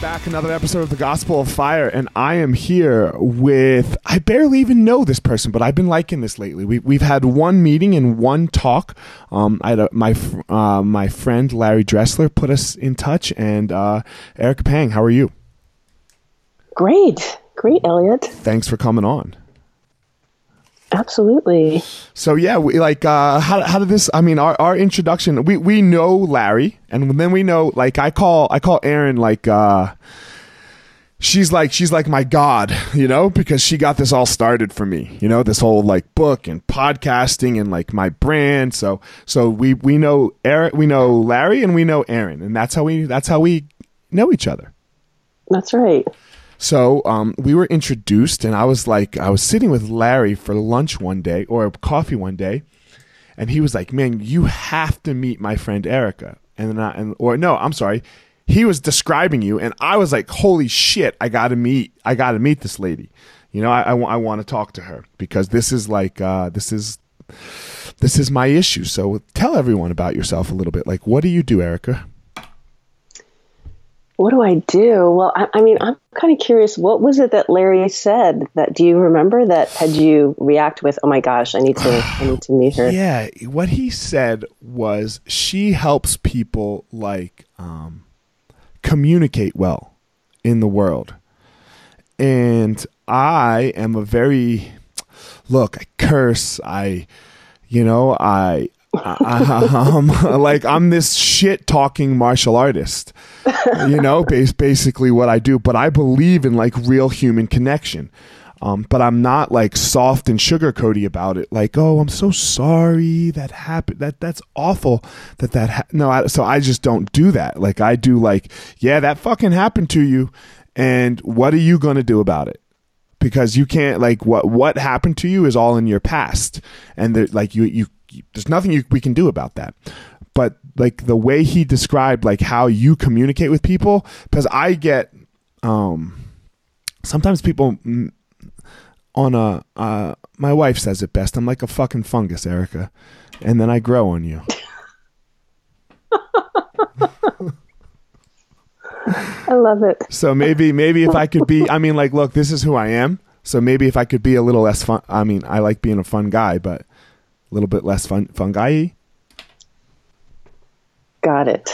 Back another episode of the Gospel of Fire, and I am here with I barely even know this person, but I've been liking this lately. We, we've had one meeting and one talk. Um, I had a, my uh, my friend Larry Dressler put us in touch, and uh, Erica Peng, how are you? Great. Great, Elliot. Thanks for coming on. Absolutely. So yeah, we like uh how how did this I mean our, our introduction we we know Larry and then we know like I call I call Aaron like uh she's like she's like my god, you know, because she got this all started for me, you know, this whole like book and podcasting and like my brand. So so we we know Eric we know Larry and we know Aaron and that's how we that's how we know each other. That's right. So um, we were introduced, and I was like, I was sitting with Larry for lunch one day or coffee one day, and he was like, "Man, you have to meet my friend Erica." And then I, and or no, I'm sorry, he was describing you, and I was like, "Holy shit, I got to meet, I got to meet this lady." You know, I, I, I want to talk to her because this is like, uh, this is, this is my issue. So tell everyone about yourself a little bit. Like, what do you do, Erica? What do I do? Well, I, I mean, I'm kind of curious. What was it that Larry said? That do you remember? That had you react with? Oh my gosh, I need to, I need to meet her. Yeah, what he said was she helps people like um, communicate well in the world, and I am a very look. I curse. I, you know, I I, am like I'm this shit talking martial artist. You know, base, basically what I do. But I believe in like real human connection. Um, but I'm not like soft and sugarcoaty about it. Like, oh, I'm so sorry that happened. That that's awful. That that ha-. no. I, so I just don't do that. Like I do. Like, yeah, that fucking happened to you, and what are you gonna do about it? because you can't like what what happened to you is all in your past and like you you there's nothing you, we can do about that but like the way he described like how you communicate with people because i get um sometimes people mm, on a uh my wife says it best i'm like a fucking fungus erica and then i grow on you I love it. So maybe maybe if I could be I mean like look, this is who I am. So maybe if I could be a little less fun I mean, I like being a fun guy, but a little bit less fun fun guy. Got it.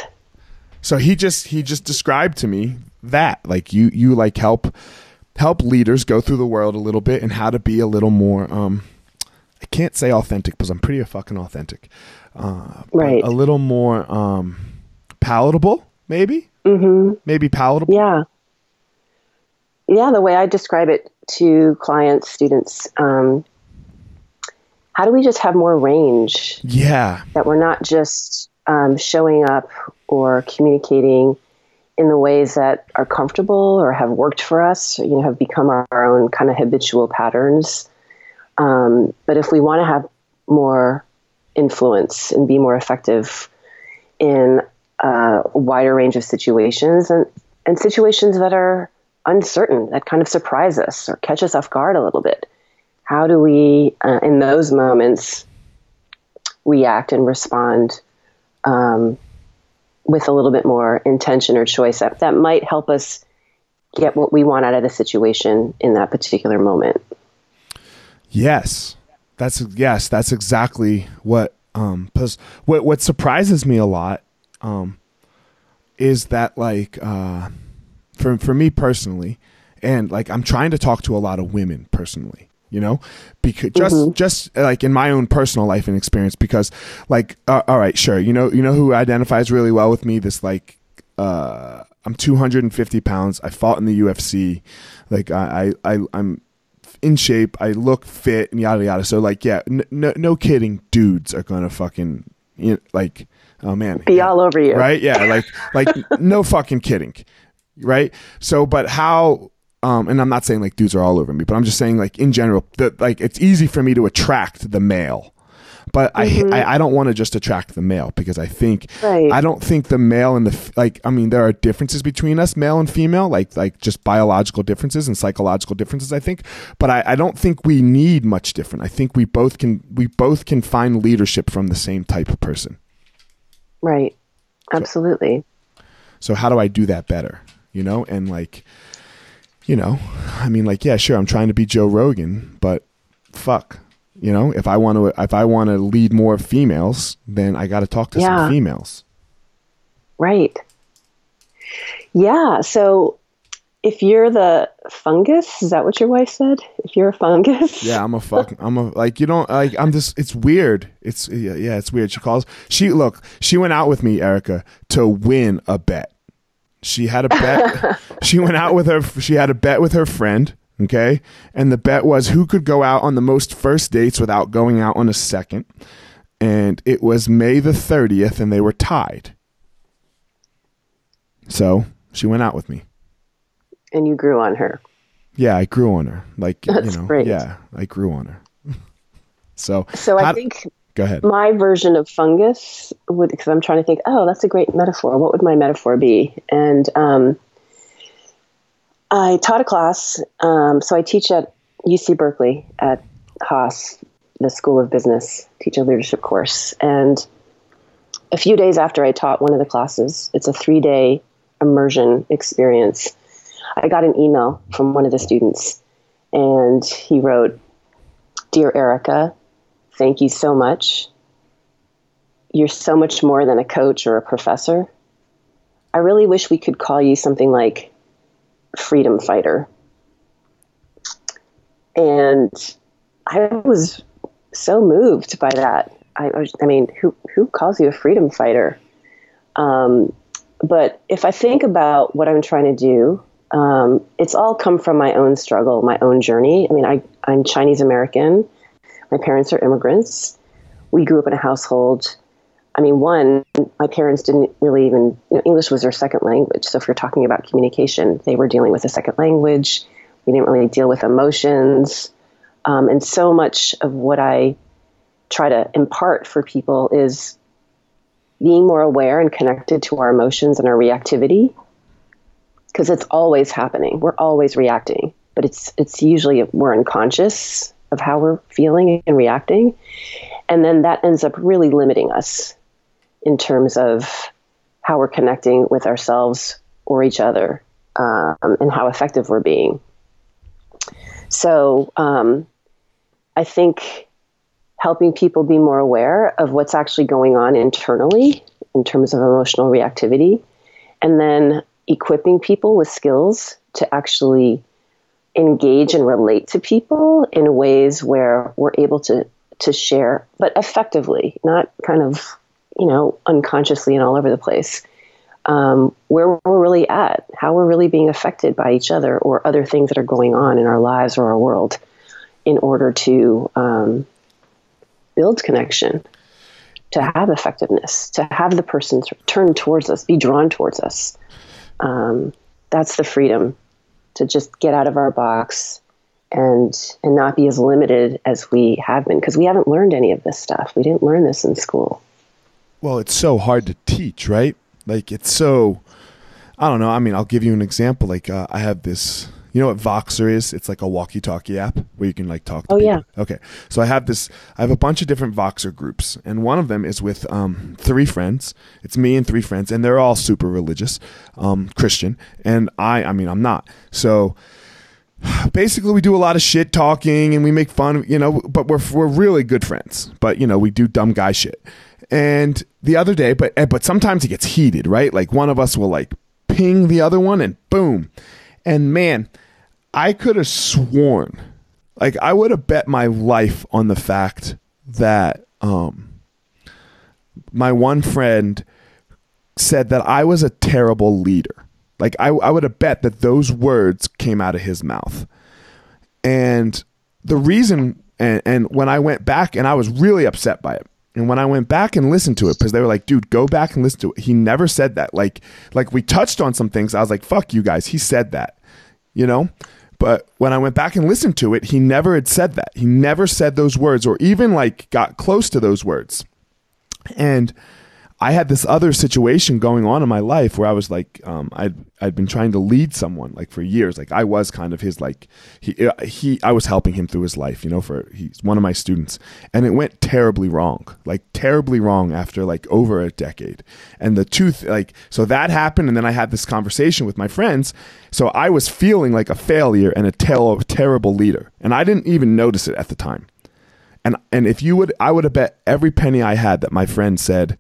So he just he just described to me that like you you like help help leaders go through the world a little bit and how to be a little more um I can't say authentic because I'm pretty fucking authentic. Uh, right. A little more um palatable maybe Mm-hmm. maybe palatable. Yeah. Yeah, the way I describe it to clients, students, um, how do we just have more range? Yeah. That we're not just um, showing up or communicating in the ways that are comfortable or have worked for us, you know, have become our, our own kind of habitual patterns. Um, but if we want to have more influence and be more effective in a wider range of situations and, and situations that are uncertain, that kind of surprise us or catch us off guard a little bit. How do we, uh, in those moments, react and respond um, with a little bit more intention or choice that, that might help us get what we want out of the situation in that particular moment? Yes, that's yes, that's exactly what. Um, what what surprises me a lot um, is that like uh, for for me personally, and like I'm trying to talk to a lot of women personally, you know, because just Mm-hmm. just like in my own personal life and experience, because like uh, all right, sure, you know, you know who identifies really well with me, this like. Uh, I'm 250 pounds. I fought in the UFC. Like I, I, I I'm in shape. I look fit and yada yada. So like, yeah, n- no, no kidding. Dudes are gonna fucking you know, like, oh man, Be all over you. right? Yeah, like, like no fucking kidding, right? So, but how? Um, and I'm not saying like dudes are all over me, but I'm just saying like in general, that like it's easy for me to attract the male. But I, I I don't want to just attract the male because I think Right. I don't think the male and the like I mean there are differences between us male and female like like just biological differences and psychological differences I think but I, I don't think we need much different I think we both can we both can find leadership from the same type of person Right. Absolutely. so how do I do that better you know and like you know I mean like yeah sure I'm trying to be Joe Rogan but fuck you know if I want to if I want to lead more females then I got to talk to Yeah. some females Right. Yeah. So if you're the fungus, is that what your wife said? If you're a fungus? Yeah, I'm a fuck. I'm a like you don't like. I'm just. It's weird. It's yeah, yeah. It's weird. She calls. She look. She went out with me, Erica, to win a bet. She had a bet. she went out with her. She had a bet with her friend. Okay, and the bet was who could go out on the most first dates without going out on a second. And it was May the 30th, and they were tied. So she went out with me. And you grew on her. Yeah, I grew on her. Like That's you know, great. yeah, I grew on her. so So I think go ahead. my version of fungus would, because I'm trying to think, oh, that's a great metaphor. What would my metaphor be? And um, I taught a class. Um, so I teach at UC Berkeley at Haas, the School of Business, teach a leadership course. And a few days after I taught one of the classes, it's a three day immersion experience. I got an email from one of the students, and he wrote, Dear Erica, thank you so much. You're so much more than a coach or a professor. I really wish we could call you something like freedom fighter. And I was so moved by that. I, I mean, who who calls you a freedom fighter? Um, but if I think about what I'm trying to do, um, it's all come from my own struggle, my own journey. I mean, I, I'm Chinese American. My parents are immigrants. We grew up in a household. I mean, one, my parents didn't really even, you know, English was their second language. So if you're talking about communication, they were dealing with a second language. We didn't really deal with emotions. Um, and so much of what I try to impart for people is being more aware and connected to our emotions and our reactivity because it's always happening. We're always reacting, but it's it's usually we're unconscious of how we're feeling and reacting, and then that ends up really limiting us in terms of how we're connecting with ourselves or each other um, and how effective we're being. So um, I think helping people be more aware of what's actually going on internally in terms of emotional reactivity, and then equipping people with skills to actually engage and relate to people in ways where we're able to to share, but effectively, not kind of you know unconsciously and all over the place. Um, where we're really at, how we're really being affected by each other or other things that are going on in our lives or our world, in order to um, build connection, to have effectiveness, to have the person turn towards us, be drawn towards us. Um, that's the freedom to just get out of our box and and not be as limited as we have been because we haven't learned any of this stuff. We didn't learn this in school. Well, it's so hard to teach, right? Like it's so I don't know. I mean, I'll give you an example. Like uh, I have this you know what Voxer is? It's like a walkie-talkie app where you can like talk. To oh people. yeah. Okay, so I have this. I have a bunch of different Voxer groups, and one of them is with um, three friends. It's me and three friends, and they're all super religious, um, Christian, and I. I mean, I'm not. So basically we do a lot of shit talking and we make fun you know but we're we're really good friends but you know we do dumb guy shit and the other day but eh, but sometimes it gets heated right like one of us will like ping the other one and boom and man I could have sworn, like I would have bet my life on the fact that um, my one friend said that I was a terrible leader. Like I, I would have bet that those words came out of his mouth. And the reason, and, and when I went back, and I was really upset by it. And when I went back and listened to it, because they were like, dude, go back and listen to it. He never said that. Like, like we touched on some things. I was like, fuck you guys. He said that, you know? But when I went back and listened to it, he never had said that. He never said those words or even like got close to those words. And I had this other situation going on in my life where I was like, um, I'd I'd been trying to lead someone like for years. Like I was kind of his like he uh, he I was helping him through his life. You know, for he's one of my students, and it went terribly wrong, like terribly wrong after like over a decade. And the two like so that happened, and then I had this conversation with my friends. So I was feeling like a failure and a ter- terrible leader, and I didn't even notice it at the time. And and if you would, I would have bet every penny I had that my friend said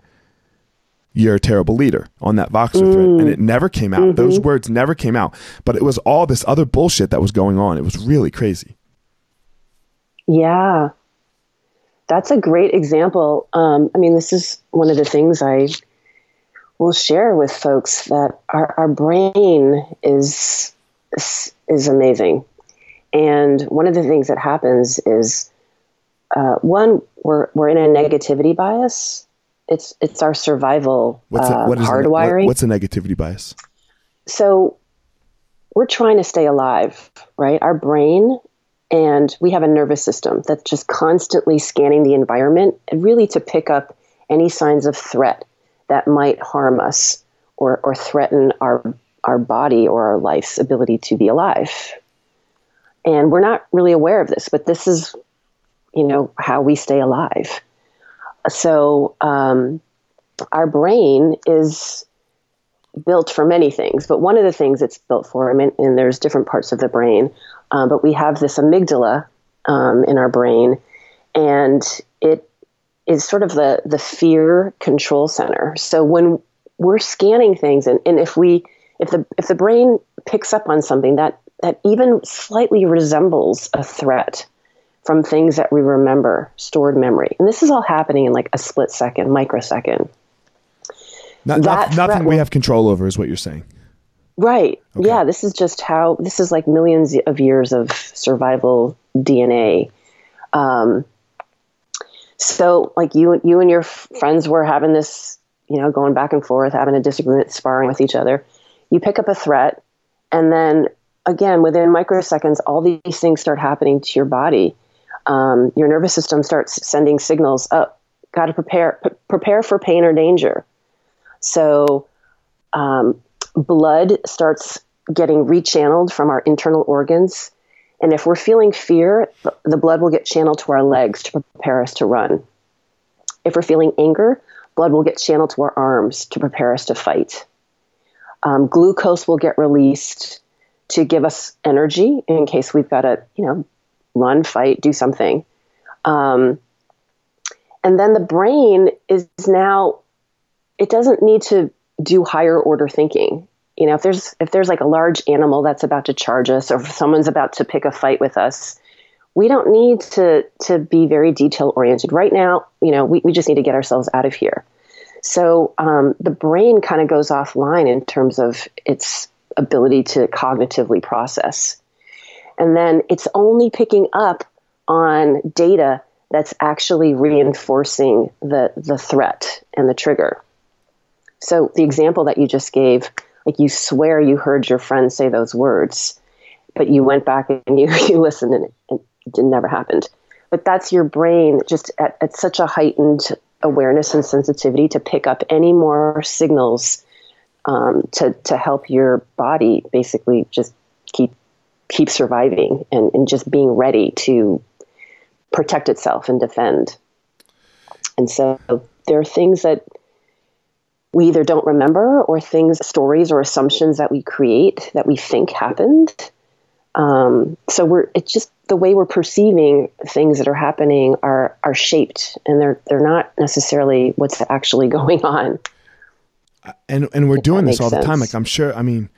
you're a terrible leader on that Voxer mm. thread. And it never came out. Mm-hmm. Those words never came out. But it was all this other bullshit that was going on. It was really crazy. Yeah. That's a great example. Um, I mean, this is one of the things I will share with folks that our, our brain is, is amazing. And one of the things that happens is uh, one, we're, we're in a negativity bias it's it's our survival what's a, uh, what is hardwiring. A, what's a negativity bias? So we're trying to stay alive, right? Our brain and we have a nervous system that's just constantly scanning the environment and really to pick up any signs of threat that might harm us or, or threaten our our body or our life's ability to be alive. And we're not really aware of this, but this is, you know, how we stay alive. So um, our brain is built for many things, but one of the things it's built for, I mean, and there's different parts of the brain, um, but we have this amygdala um, in our brain, and it is sort of the the fear control center. So when we're scanning things, and, and if we if the if the brain picks up on something that that even slightly resembles a threat, from things that we remember, stored memory. And this is all happening in like a split second, microsecond. Not, not, nothing we have control over is what you're saying. Right. Okay. Yeah, this is just how this is like millions of years of survival DNA. Um, so like you you and your friends were having this, you know, going back and forth, having a disagreement, sparring with each other. You pick up a threat and then again, within microseconds, all these things start happening to your body. Um, your nervous system starts sending signals up. Got to prepare, p- prepare for pain or danger. So, um, blood starts getting rechanneled from our internal organs. And if we're feeling fear, the blood will get channeled to our legs to prepare us to run. If we're feeling anger, blood will get channeled to our arms to prepare us to fight. Um, glucose will get released to give us energy in case we've got to, you know, run, fight, do something. Um, and then the brain is now, it doesn't need to do higher order thinking. You know, if there's if there's like a large animal that's about to charge us, or if someone's about to pick a fight with us, we don't need to to be very detail oriented right now. You know, we, we just need to get ourselves out of here. So um, the brain kind of goes offline in terms of its ability to cognitively process. And then it's only picking up on data that's actually reinforcing the, the threat and the trigger. So the example that you just gave, like you swear you heard your friend say those words, but you went back and you, you listened and it, it never happened. But that's your brain just at, at such a heightened awareness and sensitivity to pick up any more signals um, to to help your body basically just keep keep surviving and, and just being ready to protect itself and defend. And so there are things that we either don't remember or things, stories or assumptions that we create that we think happened. Um, so we're it's just the way we're perceiving things that are happening are are shaped and they're they're not necessarily what's actually going on and and we're doing this all sense. the time like i'm sure i mean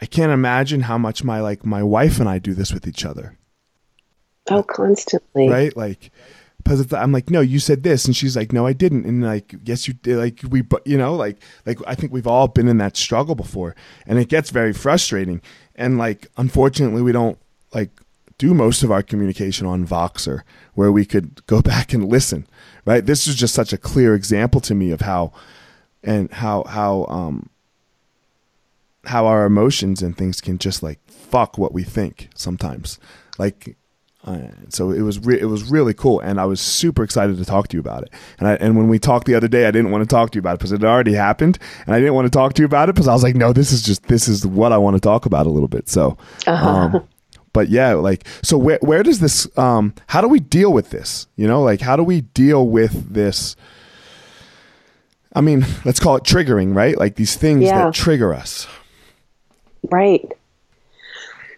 i can't imagine how much my like my wife and i do this with each other. Oh constantly. Right? Like because i'm like no you said this and she's like no i didn't and like yes you did like we but you know like like i think we've all been in that struggle before and it gets very frustrating and like unfortunately we don't like do most of our communication on voxer where we could go back and listen right? This is just such a clear example to me of how and how how um how our emotions and things can just like fuck what we think sometimes like uh, so it was re- it was really cool, and I was super excited to talk to you about it. And I, and when we talked the other day, I didn't want to talk to you about it because it had already happened, and I didn't want to talk to you about it because I was like, no, this is just this is what I want to talk about a little bit. So, uh-huh. um, but yeah, like so, where where does this? Um, how do we deal with this? You know, like how do we deal with this? I mean, let's call it triggering, right? Like these things yeah. that trigger us. Right.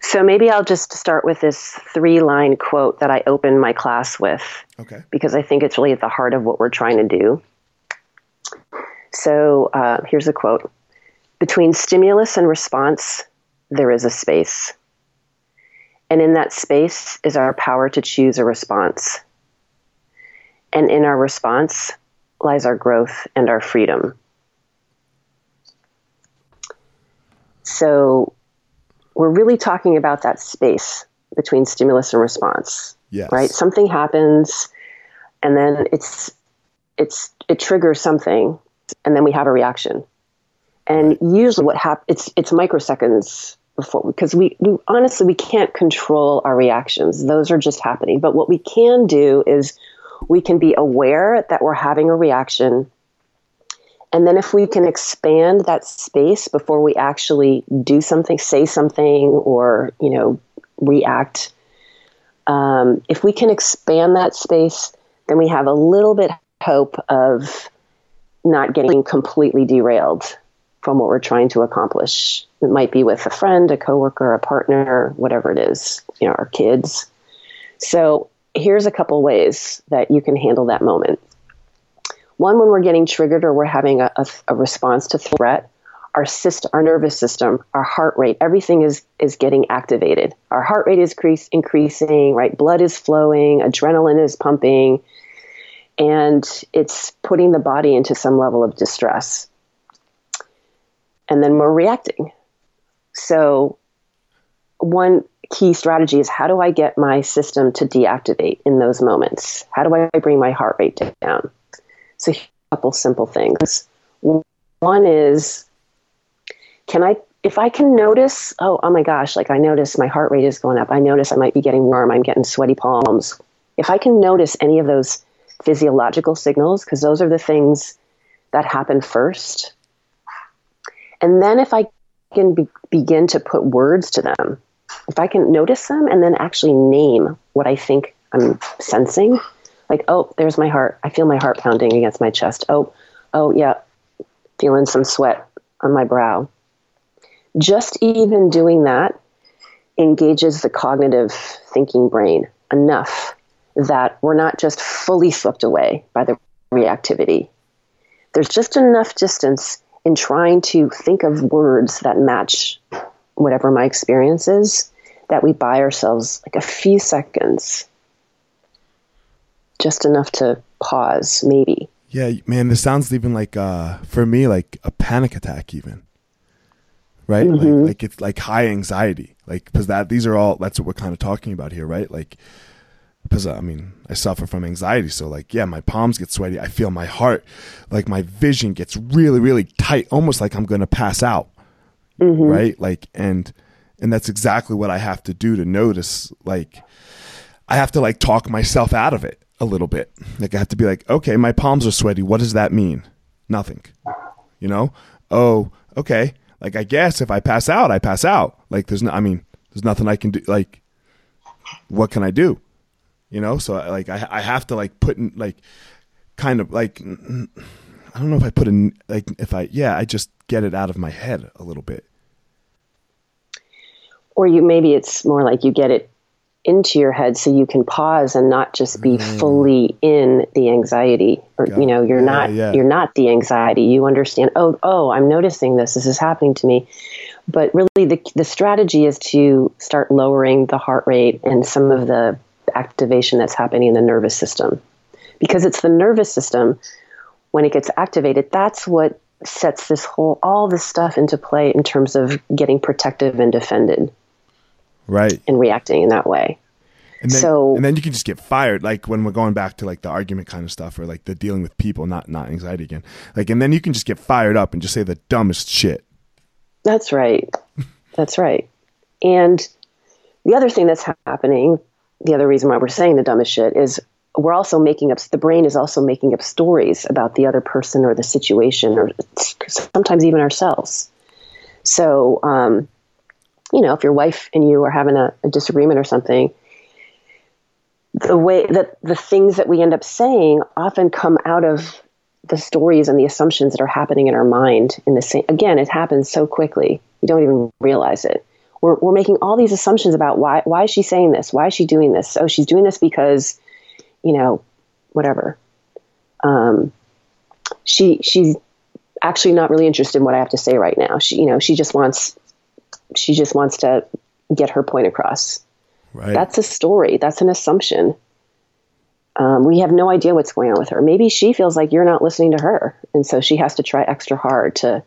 So maybe I'll just start with this three line quote that I opened my class with. Okay. Because I think it's really at the heart of what we're trying to do. So uh, here's a quote Between stimulus and response, there is a space. And in that space is our power to choose a response. And in our response, lies our growth and our freedom. So we're really talking about that space between stimulus and response. Yes. Right? Something happens and then it's it's it triggers something and then we have a reaction. And usually what happens it's it's microseconds before because we, we honestly we can't control our reactions. Those are just happening. But what we can do is we can be aware that we're having a reaction. And then if we can expand that space before we actually do something, say something, or, you know, react, um, if we can expand that space, then we have a little bit hope of not getting completely derailed from what we're trying to accomplish. It might be with a friend, a coworker, a partner, whatever it is, you know, our kids. So here's a couple ways that you can handle that moment. One, when we're getting triggered or we're having a, a, a response to threat, our system, our nervous system, our heart rate, everything is is getting activated. Our heart rate is increase, increasing, right? Blood is flowing, adrenaline is pumping, and it's putting the body into some level of distress. And then we're reacting. So, one key strategy is how do I get my system to deactivate in those moments? How do I bring my heart rate down? So, a couple simple things. One is can I if I can notice, oh, oh my gosh, like I notice my heart rate is going up. I notice I might be getting warm. I'm getting sweaty palms. If I can notice any of those physiological signals, because those are the things that happen first, and then if I can be- begin to put words to them, if I can notice them and then actually name what I think I'm sensing, like, oh, there's my heart. I feel my heart pounding against my chest. Oh, oh, yeah, feeling some sweat on my brow. Just even doing that engages the cognitive thinking brain enough that we're not just fully swept away by the reactivity. There's just enough distance in trying to think of words that match whatever my experience is that we buy ourselves like a few seconds just enough to pause, maybe. Yeah, man, this sounds even like uh, for me like a panic attack, even. Right, mm-hmm. like, like it's like high anxiety, like because that these are all that's what we're kind of talking about here, right? Like, because I mean, I suffer from anxiety, so like, yeah, my palms get sweaty. I feel my heart, like my vision gets really, really tight, almost like I'm gonna pass out, mm-hmm. right? Like, and and that's exactly what I have to do to notice, like, I have to like talk myself out of it a little bit. Like I have to be like, okay, my palms are sweaty. What does that mean? Nothing. You know? Oh, okay. Like I guess if I pass out, I pass out. Like there's no I mean, there's nothing I can do like what can I do? You know? So like I I have to like put in like kind of like I don't know if I put in like if I yeah, I just get it out of my head a little bit. Or you maybe it's more like you get it into your head so you can pause and not just be mm. fully in the anxiety or you know you're not yeah. you're not the anxiety. You understand oh oh i'm noticing this. This is happening to me. But really the the strategy is to start lowering the heart rate and some of the activation that's happening in the nervous system. Because it's the nervous system when it gets activated that's what sets this whole all this stuff into play in terms of getting protective and defended right. and reacting in that way. And then, so and then you can just get fired like when we're going back to like the argument kind of stuff or like the dealing with people not not anxiety again. Like and then you can just get fired up and just say the dumbest shit. That's right. That's right. And the other thing that's happening the other reason why we're saying the dumbest shit is we're also making up the brain is also making up stories about the other person or the situation or sometimes even ourselves. So um, you know, if your wife and you are having a, a disagreement or something, the way that the things that we end up saying often come out of the stories and the assumptions that are happening in our mind in the same again it happens so quickly. You don't even realize it. We're, we're making all these assumptions about why why is she saying this? Why is she doing this? Oh she's doing this because you know whatever. Um, she she's actually not really interested in what i have to say right now. She you know she just wants she just wants to get her point across. Right. That's a story. That's an assumption. Um, we have no idea what's going on with her. Maybe she feels like you're not listening to her, and so she has to try extra hard to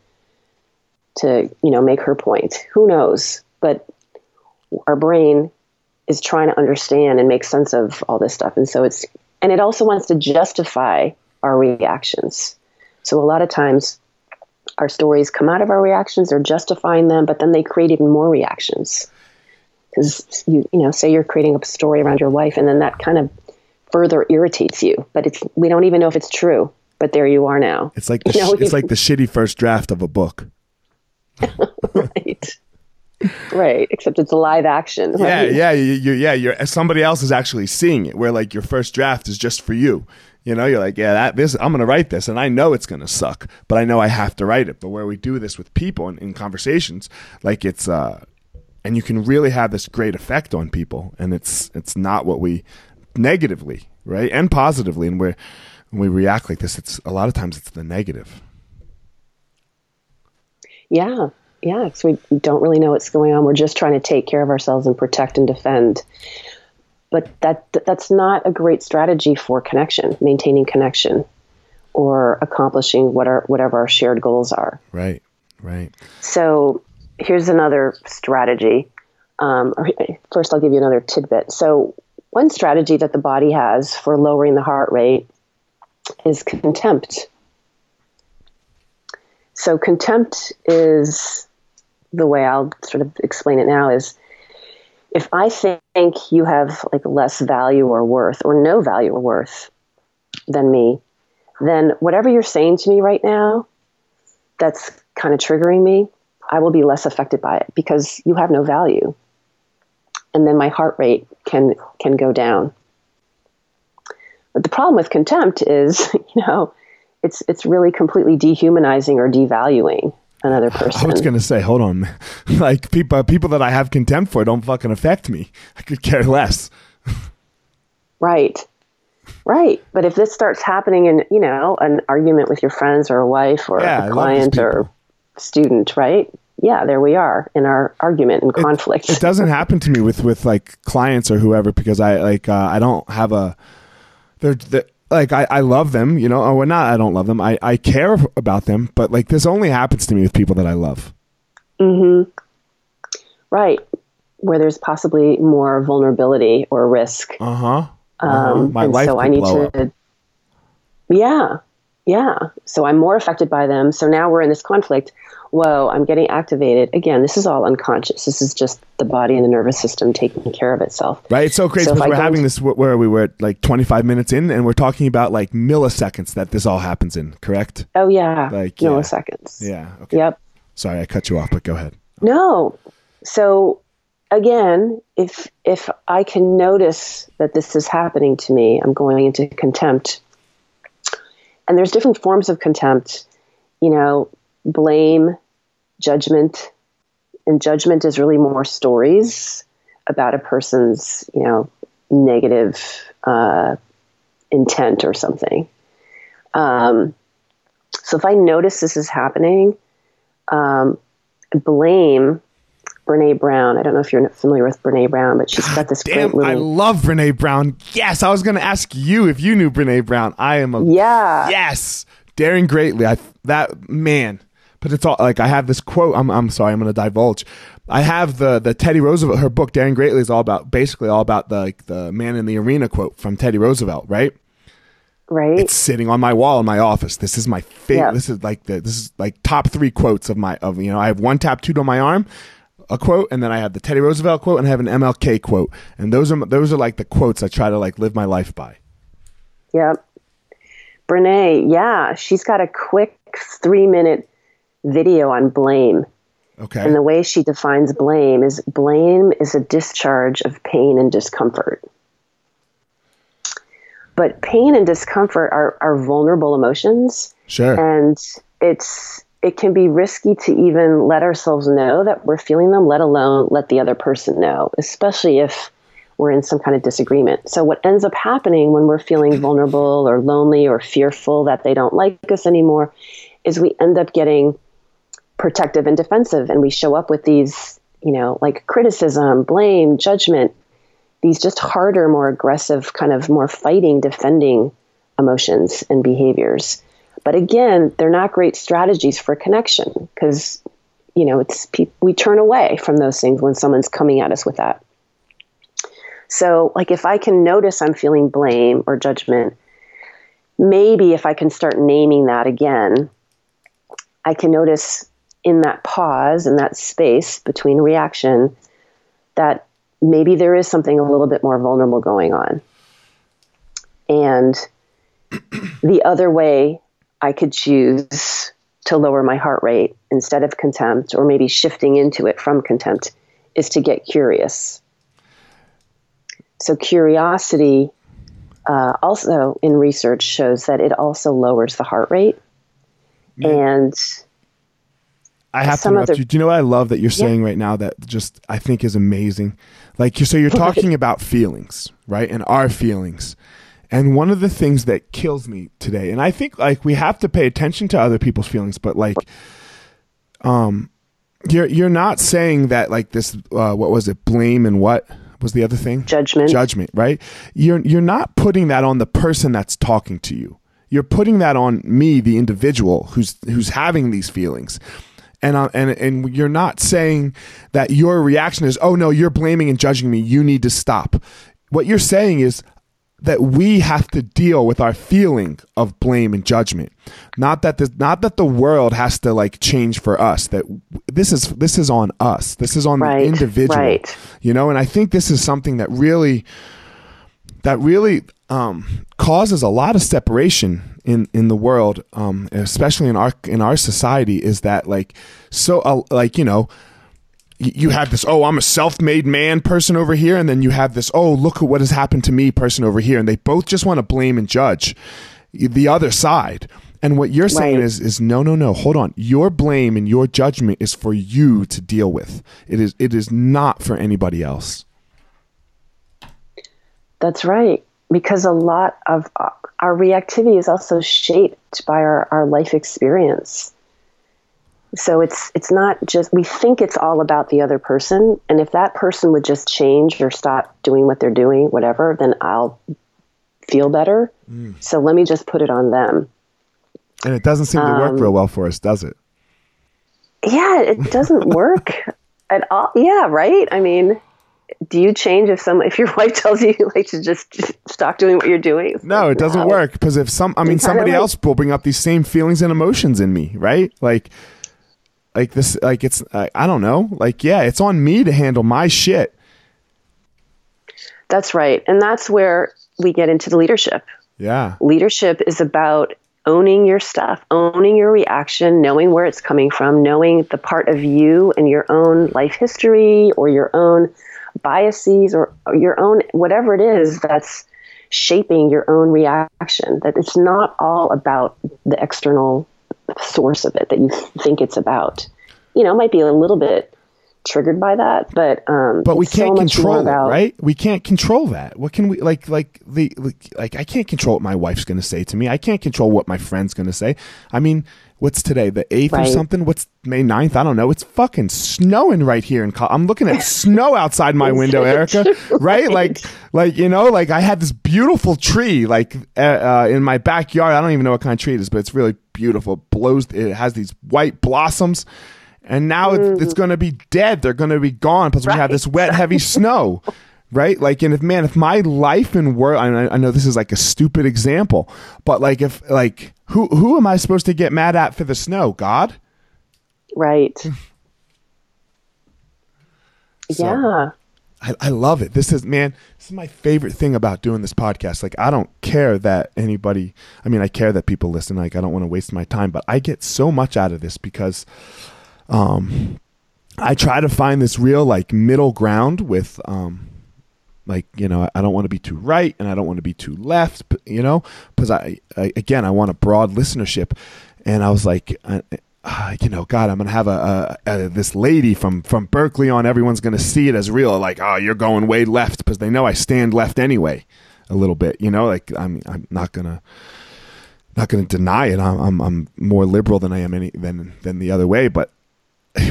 to you know make her point. Who knows? But our brain is trying to understand and make sense of all this stuff, and so it's and it also wants to justify our reactions. So a lot of times our stories come out of our reactions, they're justifying them, but then they create even more reactions. Because you, you know, say you're creating a story around your wife, and then that kind of further irritates you. But it's we don't even know if it's true. But there you are now. It's like the, you know, it's like the shitty first draft of a book. right. Right except it's a live action right? yeah yeah you, you, yeah you're somebody else is actually seeing it where like your first draft is just for you you know, you're like, yeah, that this I'm gonna write this, and I know it's gonna suck, but I know I have to write it. But where we do this with people in, in conversations, like it's uh, and you can really have this great effect on people, and it's it's not what we negatively, right, and positively, and we when we react like this, it's a lot of times it's the negative. Yeah, yeah, because we don't really know what's going on. We're just trying to take care of ourselves and protect and defend but that that's not a great strategy for connection, maintaining connection, or accomplishing what our, whatever our shared goals are. Right, right. So here's another strategy. Um, first, I'll give you another tidbit. So one strategy that the body has for lowering the heart rate is contempt. So contempt is the way I'll sort of explain it now is if I think you have like less value or worth or no value or worth than me, then whatever you're saying to me right now that's kind of triggering me, I will be less affected by it because you have no value. And then my heart rate can can go down. But the problem with contempt is, you know, it's it's really completely dehumanizing or devaluing another person. I was going to say, hold on, like people people that I have contempt for don't fucking affect me. I could care less. right, right. But if this starts happening in you know an argument with your friends or a wife or yeah, a client or student, right? Yeah, there we are in our argument and conflict. It, it doesn't happen to me with with like clients or whoever because I like uh, I don't have a they're, they're like I, I love them, you know, or not I don't love them. I, I care about them, but like this only happens to me with people that I love. Mm-hmm. Right. Where there's possibly more vulnerability or risk. Uh-huh. uh-huh. Um, My life so I need to up. Yeah. Yeah. So I'm more affected by them. So now we're in this conflict whoa, I'm getting activated. Again, this is all unconscious. This is just the body and the nervous system taking care of itself. Right. It's so crazy because so we're having this where we were like 25 minutes in and we're talking about like milliseconds that this all happens in, correct? Oh, yeah. Like milliseconds. Yeah. yeah. Okay. Yep. Sorry, I cut you off, but go ahead. No. So again, if if I can notice that this is happening to me, I'm going into contempt. And there's different forms of contempt. You know, blame, judgment. And judgment is really more stories about a person's, you know, negative uh, intent or something. Um, so if I notice this is happening, um, blame Brene Brown. I don't know if you're familiar with Brene Brown, but she's got this Damn, great little. I love Brene Brown. Yes, I was going to ask you if you knew Brene Brown. I am a yeah. Yes, daring greatly. I that man but it's all like I have this quote. I'm I'm sorry, I'm going to divulge. I have the the Teddy Roosevelt. Her book, Daring Greatly, is all about basically all about the like, the man in the arena quote from Teddy Roosevelt, right? Right. It's sitting on my wall in my office. This is my favorite. Yep. This is like the this is like top three quotes of my of you know I have one tattooed on my arm, a quote, and then I have the Teddy Roosevelt quote, and I have an MLK quote, and those are those are like the quotes I try to like live my life by. Yep. Brene, yeah, she's got a quick three minute video on blame. Okay. And the way she defines blame is blame is a discharge of pain and discomfort. But pain and discomfort are, are vulnerable emotions. Sure. And it's it can be risky to even let ourselves know that we're feeling them, let alone let the other person know, especially if we're in some kind of disagreement. So, what ends up happening when we're feeling vulnerable or lonely or fearful that they don't like us anymore is we end up getting protective and defensive. And we show up with these you know like criticism blame judgment these just harder more aggressive kind of more fighting defending emotions and behaviors. But again they're not great strategies for connection because you know it's we turn away from those things when someone's coming at us with that. So like if i can notice i'm feeling blame or judgment maybe if i can start naming that again i can notice in that pause in that space between reaction that maybe there is something a little bit more vulnerable going on. And the other way I could choose to lower my heart rate instead of contempt, or maybe shifting into it from contempt, is to get curious. So, curiosity uh, also in research shows that it also lowers the heart rate. And I have to interrupt you. Do you know what I love that you're yeah. saying right now that just I think is amazing? Like you so you're talking about feelings, right? And our feelings. And one of the things that kills me today, and I think like we have to pay attention to other people's feelings, but like um you're you're not saying that like this uh what was it? Blame and what was the other thing? Judgment. Judgment, right? You're you're not putting that on the person that's talking to you. You're putting that on me, the individual who's who's having these feelings and uh, and and you're not saying that your reaction is oh no you're blaming and judging me you need to stop what you're saying is that we have to deal with our feeling of blame and judgment. Not that the not that the world has to like change for us. That this is this is on us. This is on Right, the individual. right. You know, and I think this is something that really that really um, causes a lot of separation in in the world, um, especially in our in our society. Is that like so uh, like you know you have this oh i'm a self-made man person over here and then you have this oh look at what has happened to me person over here and they both just want to blame and judge the other side and what you're saying Right. is is no no no hold on your blame and your judgment is for you to deal with it is it is not for anybody else That's right. Because a lot of uh, our reactivity is also shaped by our, our life experience. So it's it's not just we think it's all about the other person, and if that person would just change or stop doing what they're doing, whatever, then I'll feel better. So let me just put it on them. and it doesn't seem to work real well for us does it Yeah, it doesn't work at all. Yeah, right. I mean, do you change if some if your wife tells you like to just, just stop doing what you're doing? It's no like, it doesn't no. work because if some i mean somebody like- else will bring up these same feelings and emotions in me right like like this like it's I i don't know like yeah it's on me to handle my shit That's right. And that's where we get into the leadership. yeah Leadership is about owning your stuff, owning your reaction, knowing where it's coming from, knowing the part of you and your own life history or your own biases or, your own whatever it is that's shaping your own reaction. That it's not all about the external source of it that you think it's about. You know, it might be a little bit triggered by that, but um, but we can't more control it, about- right? We can't control that. What can we like? Like the like, like I can't control what my wife's going to say to me. I can't control what my friend's going to say. I mean, what's today? The eighth or something? What's May 9th? I don't know. It's fucking snowing right here in. Col- I'm looking at snow outside my window, Erica. Right? Like, like you know, like I had this beautiful tree like uh, uh, in my backyard. I don't even know what kind of tree it is, but it's really beautiful. It blows. It has these white blossoms. And now it's, it's going to be dead. They're going to be gone because we have this wet, heavy snow, right? Like, and if man, if my life and work, I, I know this is like a stupid example, but like if like who who am I supposed to get mad at for the snow? God? Right. So- yeah. I, I love it. This is man, this is my favorite thing about doing this podcast. Like I don't care that anybody I mean I care that people listen, like I don't want to waste my time, but I get so much out of this because um I try to find this real like middle ground with um like you know I don't want to be too right and I don't want to be too left, but, you know, because I, I again I want a broad listenership, and I was like, uh, you know, God, I'm gonna have a, a, a this lady from from Berkeley on. Everyone's gonna see it as real, like, oh, you're going way left because they know I stand left anyway, a little bit, you know, like I'm I'm not gonna not gonna deny it. I'm I'm, I'm more liberal than I am any than than the other way, but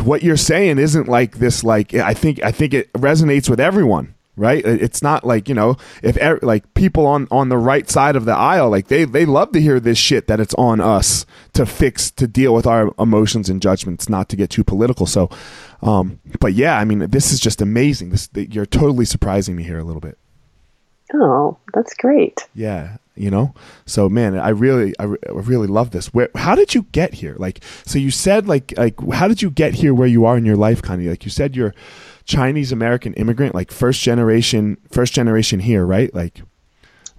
what you're saying isn't like this like i think i think it resonates with everyone right? It's not like you know if er, like people on on the right side of the aisle like they they love to hear this shit that it's on us to fix to deal with our emotions and judgments not to get too political. So um but yeah i mean this is just amazing. This you're totally surprising me here a little bit. Oh, that's great. yeah you know? So man i really i, re- I really love this. Where how did you get here? Like so you said like like how did you get here where you are in your life kind of like you said you're chinese american immigrant like first generation first generation here right like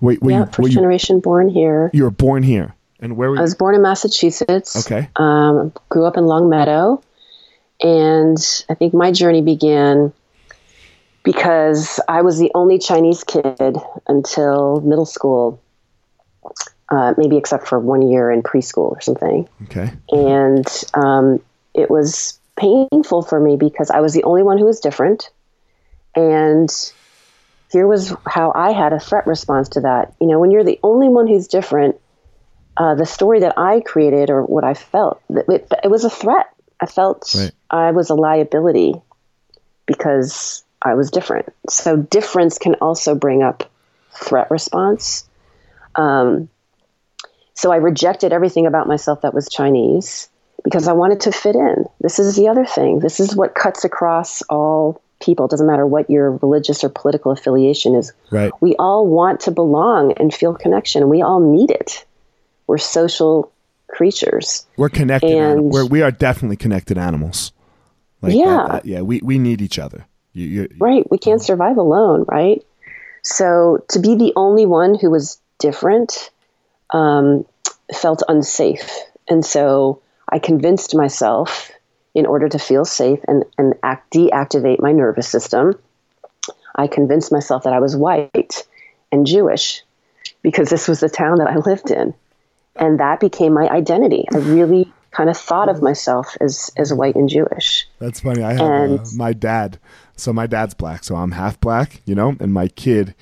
wait were yeah, you, were first you, generation born here. you were born here and where were I you was born in Massachusetts. Okay. Um, grew up in Longmeadow, and I think my journey began because I was the only Chinese kid until middle school, uh, maybe except for one year in preschool or something. okay and um, it was painful for me because I was the only one who was different, and here was how I had a threat response to that. You know, when you're the only one who's different, uh, the story that I created or what I felt, it, it, was a threat. I felt Right. I was a liability because I was different. So difference can also bring up threat response. Um, so I rejected everything about myself that was Chinese because I wanted to fit in. This is the other thing. This is what cuts across all people, doesn't matter what your religious or political affiliation is. Right. We all want to belong and feel connection. We all need it. We're social creatures. We're connected. And- we're, we are definitely connected animals. Like Yeah. that- that- yeah. We, we need each other. You, you, Right. We can't survive alone, right? So to be the only one who was different um, felt unsafe. And so I convinced myself in order to feel safe and, and act, deactivate my nervous system, I convinced myself that I was white and Jewish because this was the town that I lived in. And that became my identity. I really kind of thought of myself as, as white and Jewish. That's funny. I have uh, And- my dad. So my dad's black, so I'm half black, you know, and my kid.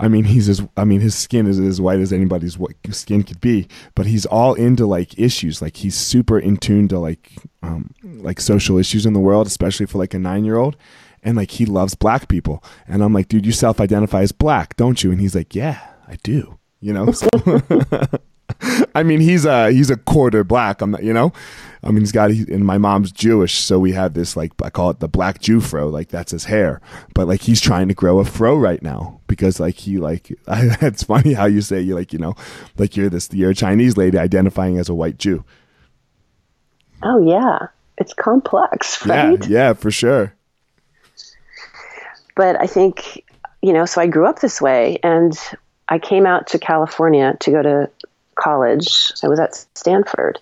I mean, he's as I mean, his skin is as white as anybody's skin could be, but he's all into like issues. Like he's super in tune to like um, like social issues in the world, especially for like a nine year old. And like he loves black people, and I'm like, dude, you self identify as black, don't you? And he's like, yeah, I do. You know. So I mean, he's a he's a quarter black. I'm not, you know, I mean, he's got and my mom's Jewish, so we have this like I call it the black Jew fro, like that's his hair. But like he's trying to grow a fro right now because like he like it's funny how you say you like you know like you're this you're a Chinese lady identifying as a white Jew. Oh, yeah. It's complex, right? Yeah, yeah, for sure. but I think, you know, so I grew up this way and I came out to California to go to college. I was at Stanford.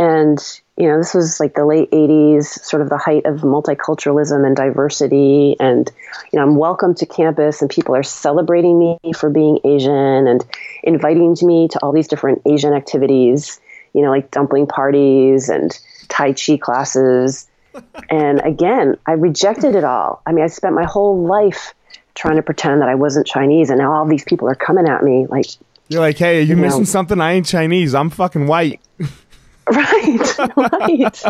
And, you know, this was like the late 80s, sort of the height of multiculturalism and diversity. And, you know, I'm welcome to campus and people are celebrating me for being Asian and inviting me to all these different Asian activities, you know, like dumpling parties and Tai Chi classes. And again, I rejected it all. I mean, I spent my whole life trying to pretend that I wasn't Chinese, and now all these people are coming at me like, You're like, hey, are you You know- missing something? I ain't Chinese. I'm fucking white. right, right.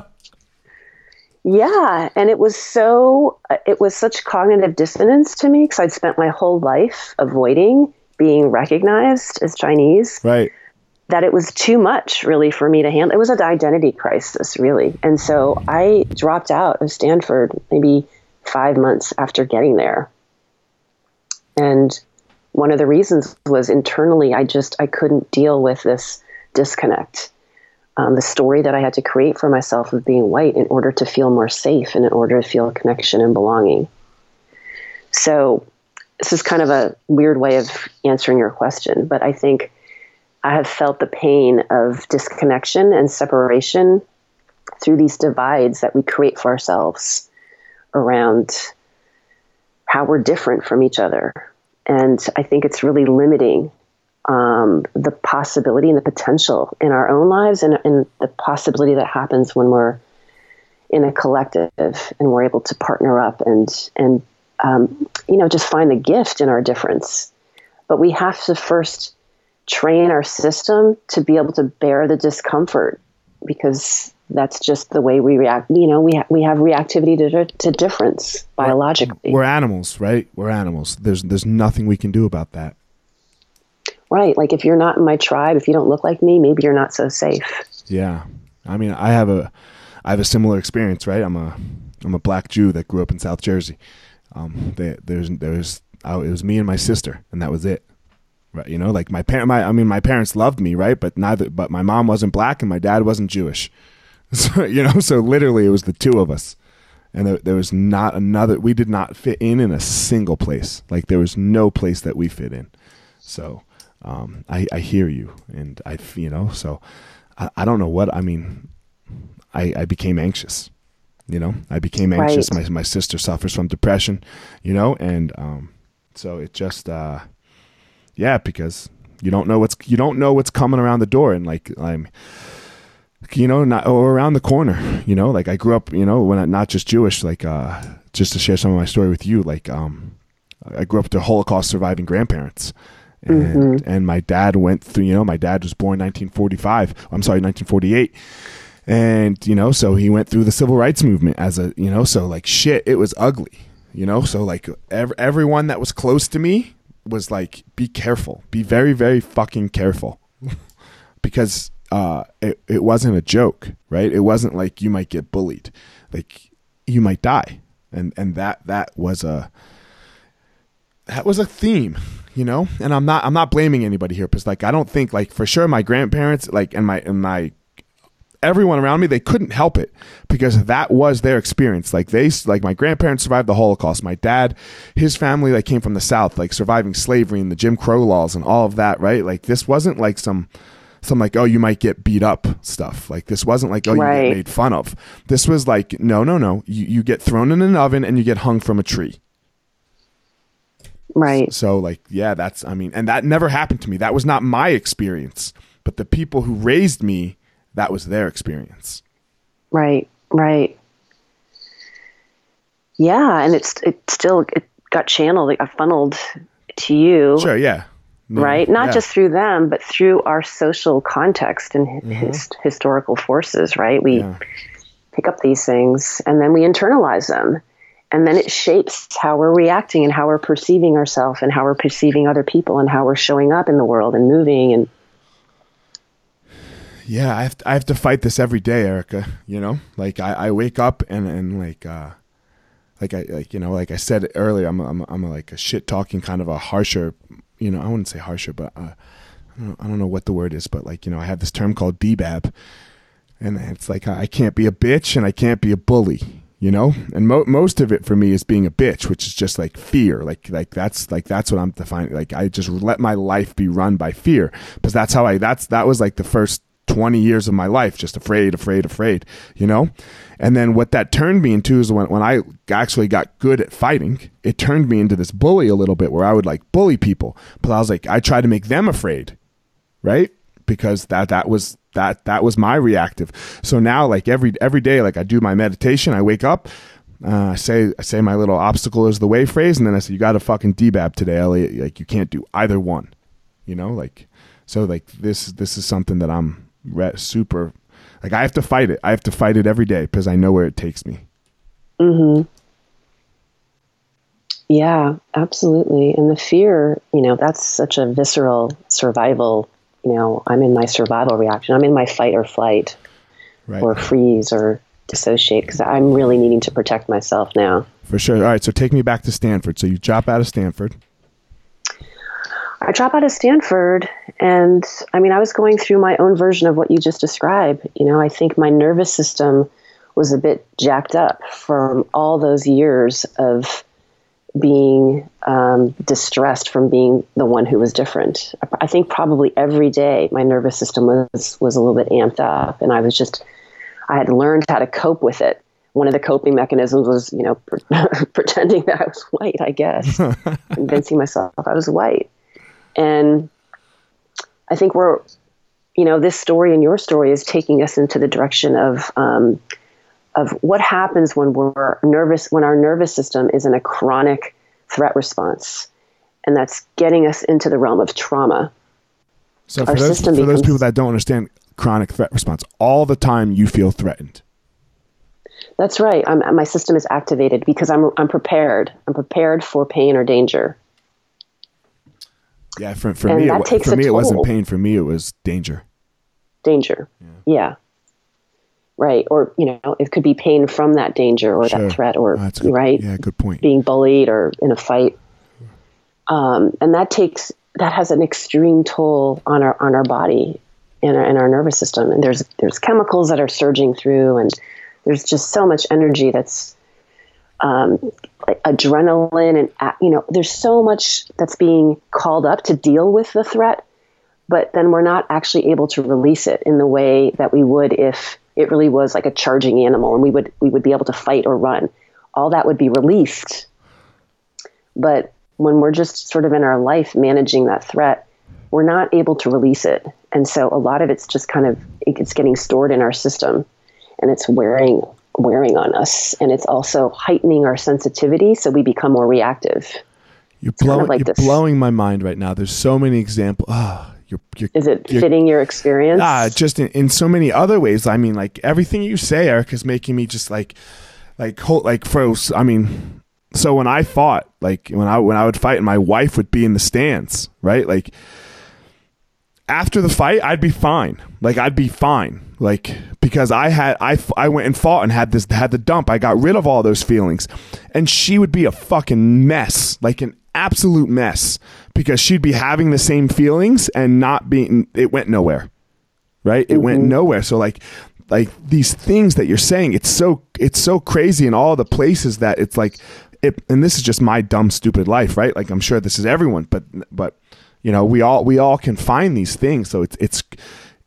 Yeah, and it was so, it was such cognitive dissonance to me because I'd spent my whole life avoiding being recognized as Chinese. Right. that it was too much really for me to handle. It was an identity crisis, really. And so I dropped out of Stanford maybe five months after getting there. And one of the reasons was internally, I just I couldn't deal with this disconnect. Um, the story that I had to create for myself of being white in order to feel more safe and in order to feel connection and belonging. So this is kind of a weird way of answering your question, but I think I have felt the pain of disconnection and separation through these divides that we create for ourselves around how we're different from each other. And I think it's really limiting um, the possibility and the potential in our own lives and, and the possibility that happens when we're in a collective and we're able to partner up and, and um, you know, just find the gift in our difference. But we have to first train our system to be able to bear the discomfort because that's just the way we react. You know, we ha- we have reactivity to, to difference biologically, We're animals, right? We're animals. There's there's nothing we can do about that. Right? Like if you're not in my tribe, if you don't look like me, maybe you're not so safe. Yeah, I mean, I have a, I have a similar experience, right? I'm a, I'm a black Jew that grew up in South Jersey. Um, they, there's, there's, oh, it was me and my sister, and that was it, right? You know, like my parent, my, I mean, my parents loved me, right? But neither, but my mom wasn't black and my dad wasn't Jewish, so you know, so literally it was the two of us, and there, there was not another. We did not fit in in a single place. Like there was no place that we fit in. So, um, I, I hear you, and I, you know, so. I, I don't know what I mean. I, I became anxious. You know, I became anxious. Right. My my sister suffers from depression. You know, and um, so it just uh, yeah, because you don't know what's you don't know what's coming around the door, and like I'm, you know, not or around the corner. You know, like I grew up. You know, when I, not just Jewish, like uh, just to share some of my story with you, like um, I grew up to Holocaust surviving grandparents. And, and my dad went through, you know, my dad was born 1945. I'm sorry, 1948. And, you know, so he went through the civil rights movement as a, you know, so like shit, it was ugly, you know? So like ev- everyone that was close to me was like, be careful, be very, very fucking careful. because uh, it, it wasn't a joke, right? It wasn't like you might get bullied. Like you might die. and and that that was a that was a theme you know? And i'm not i'm not blaming anybody here because like i don't think like for sure my grandparents like and my and my everyone around me they couldn't help it because that was their experience. Like they like my grandparents survived the holocaust. My dad his family like came from the south like surviving slavery and the jim crow laws and all of that right? Like this wasn't like some some like oh you might get beat up stuff. Like this wasn't like oh you Right. get made fun of. This was like no no no. You, you get thrown in an oven and you get hung from a tree Right. so like yeah that's i mean and that never happened to me that was not my experience but the people who raised me that was their experience Right. Right. Yeah, and it's it still it got channeled, it got funneled to you. sure yeah No, right? Not yeah. just through them, but through our social context and mm-hmm. his, historical forces, right? We Yeah. pick up these things and then we internalize them. And then it shapes how we're reacting and how we're perceiving ourselves and how we're perceiving other people and how we're showing up in the world and moving. And yeah I have, to, I have to fight this every day erica you know like i, I wake up and and like uh like i like you know like i said earlier i'm I'm, I'm a, like a shit talking kind of a harsher you know i wouldn't say harsher but uh, I, don't, I don't know what the word is but like you know i have this term called dbab and it's like i can't be a bitch and i can't be a bully you know? And mo- most of it for me is being a bitch which is just like fear. Like like that's like that's what i'm defining like i just let my life be run by fear. Because that's how i that's that was like the first 20 years of my life just afraid afraid afraid you know? And then what that turned me into is when, when i actually got good at fighting it turned me into this bully a little bit where i would like bully people. But i was like i tried to make them afraid right? Because that that was that that was my reactive so now like every every day like i do my meditation i wake up uh, I say I say my little obstacle is the way phrase, and then I say you got to fucking debab today, Elliot. Like you can't do either one, you know. Like so, like this this is something that I'm re- super like I have to fight it. I have to fight it every day because I know where it takes me. Hmm. Yeah, absolutely. And the fear, you know, that's such a visceral survival. You know, I'm in my survival reaction. I'm in my fight or flight Right. or freeze or dissociate because I'm really needing to protect myself now. For sure. All right. So take me back to Stanford. So you drop out of Stanford. I drop out of Stanford, and I mean, I was going through my own version of what you just described. You know, I think my nervous system was a bit jacked up from all those years of being um, distressed from being the one who was different. I think probably every day my nervous system was was a little bit amped up, and I was just I had learned how to cope with it. One of the coping mechanisms was, you know, pretending that I was white. I guess convincing myself I was white. And I think we're, you know, this story and your story is taking us into the direction of um, of what happens when we're nervous, when our nervous system is in a chronic threat response, and that's getting us into the realm of trauma. So for Our those, for system those people that don't understand chronic threat response, all the time you feel threatened. That's right. I'm, my system is activated because I'm I'm prepared. I'm prepared for pain or danger. Yeah. For, for And me, it, that wa- takes for me, it wasn't pain. For me, it was danger. Danger. Yeah. Right. Or you know, it could be pain from that danger or Sure. that threat or Oh, good, right. Yeah. Good point. being bullied or in a fight. Um, and that takes that has an extreme toll on our on our body and our, and our nervous system. And there's there's chemicals that are surging through, and there's just so much energy that's um, like adrenaline and you know there's so much that's being called up to deal with the threat, but then we're not actually able to release it in the way that we would if it really was like a charging animal, and we would we would be able to fight or run. All that would be released but when we're just sort of in our life managing that threat, we're not able to release it. And so a lot of it's just kind of it's getting stored in our system and it's wearing wearing on us and it's also heightening our sensitivity so we become more reactive. You're kind of blowing. like you're blowing my mind right now. There's so many examples. Ah, you're. You're. Is it fitting your experience? Ah, just in, in so many other ways. I mean, like everything you say, Erica, is making me just like, like, whole, like froze. I mean, so when I fought, like when I when I would fight, and my wife would be in the stands, right? Like, after the fight, I'd be fine. Like I'd be fine. Like because I had I I went and fought and had this had the dump. I got rid of all those feelings, and she would be a fucking mess, like an absolute mess, because she'd be having the same feelings and not being. It went nowhere, right? It mm-hmm. went nowhere. So like like these things that you're saying, it's so it's so crazy in all the places that it's like. It, and this is just my dumb stupid life, right? Like I'm sure this is everyone, but but you know we all we all can find these things. So it's it's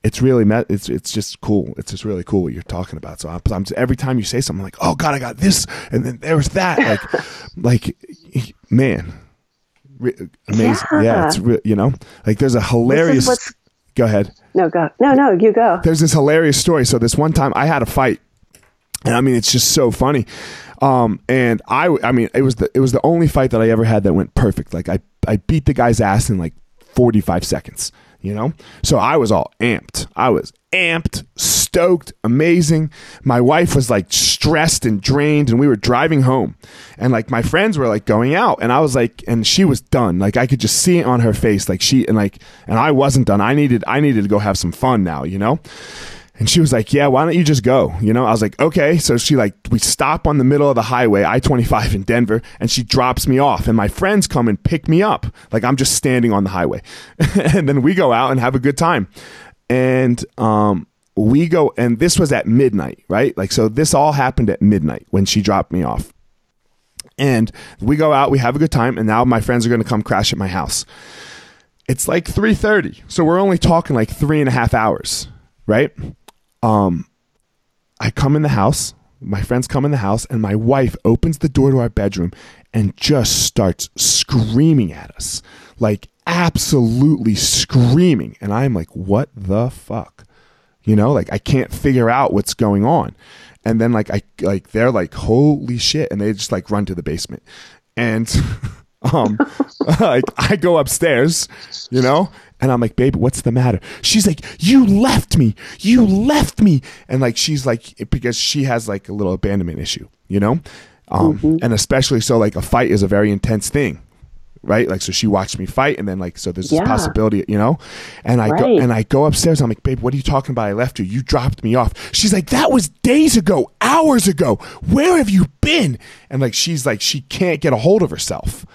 it's really met it's it's just cool. It's just really cool what you're talking about. So I'm, I'm every time you say something I'm like oh god i got this and then there was that. Like like man amazing yeah, yeah it's re- you know like there's a hilarious go ahead. No go. No no you go. There's this hilarious story. So this one time i had a fight and i mean it's just so funny. Um, and I, I mean, it was the it was the only fight that I ever had that went perfect. Like I, I beat the guy's ass in like 45 seconds, you know? So I was all amped. I was amped, stoked, amazing. My wife was like stressed and drained, and we were driving home. And like my friends were like going out, and I was like, and she was done. Like I could just see it on her face. Like she, and like, and I wasn't done. I needed, I needed to go have some fun now, you know? And she was like, "Yeah, why don't you just go?" You know, I was like, "Okay." So she like we stop on the middle of the highway, I-25 in Denver, and she drops me off and my friends come and pick me up. Like I'm just standing on the highway. and then we go out and have a good time. And um we go and this was at midnight, right? Like so this all happened at midnight when she dropped me off. And we go out, we have a good time, and now my friends are gonna come crash at my house. It's like 3:30. So we're only talking like three and a half hours, right? Um, I come in the house, my friends come in the house, and my wife opens the door to our bedroom and just starts screaming at us. Like, absolutely screaming. And I'm like, what the fuck? You know, like, I can't figure out what's going on. And then, like, I, like, they're like, holy shit. And they just, like, run to the basement. And, um, like, I go upstairs, you know, and I'm like, babe, what's the matter? She's like, you left me. You left me. And like, she's like, because she has like a little abandonment issue, you know? Um, mm-hmm. And especially so, like, a fight is a very intense thing. Right, like so, she watched me fight, and then like so, there's this yeah. possibility, you know, and I right. go and I go upstairs. I'm like, babe, what are you talking about? I left you. You dropped me off. She's like, that was days ago, hours ago. Where have you been? And like, she's like, she can't get a hold of herself,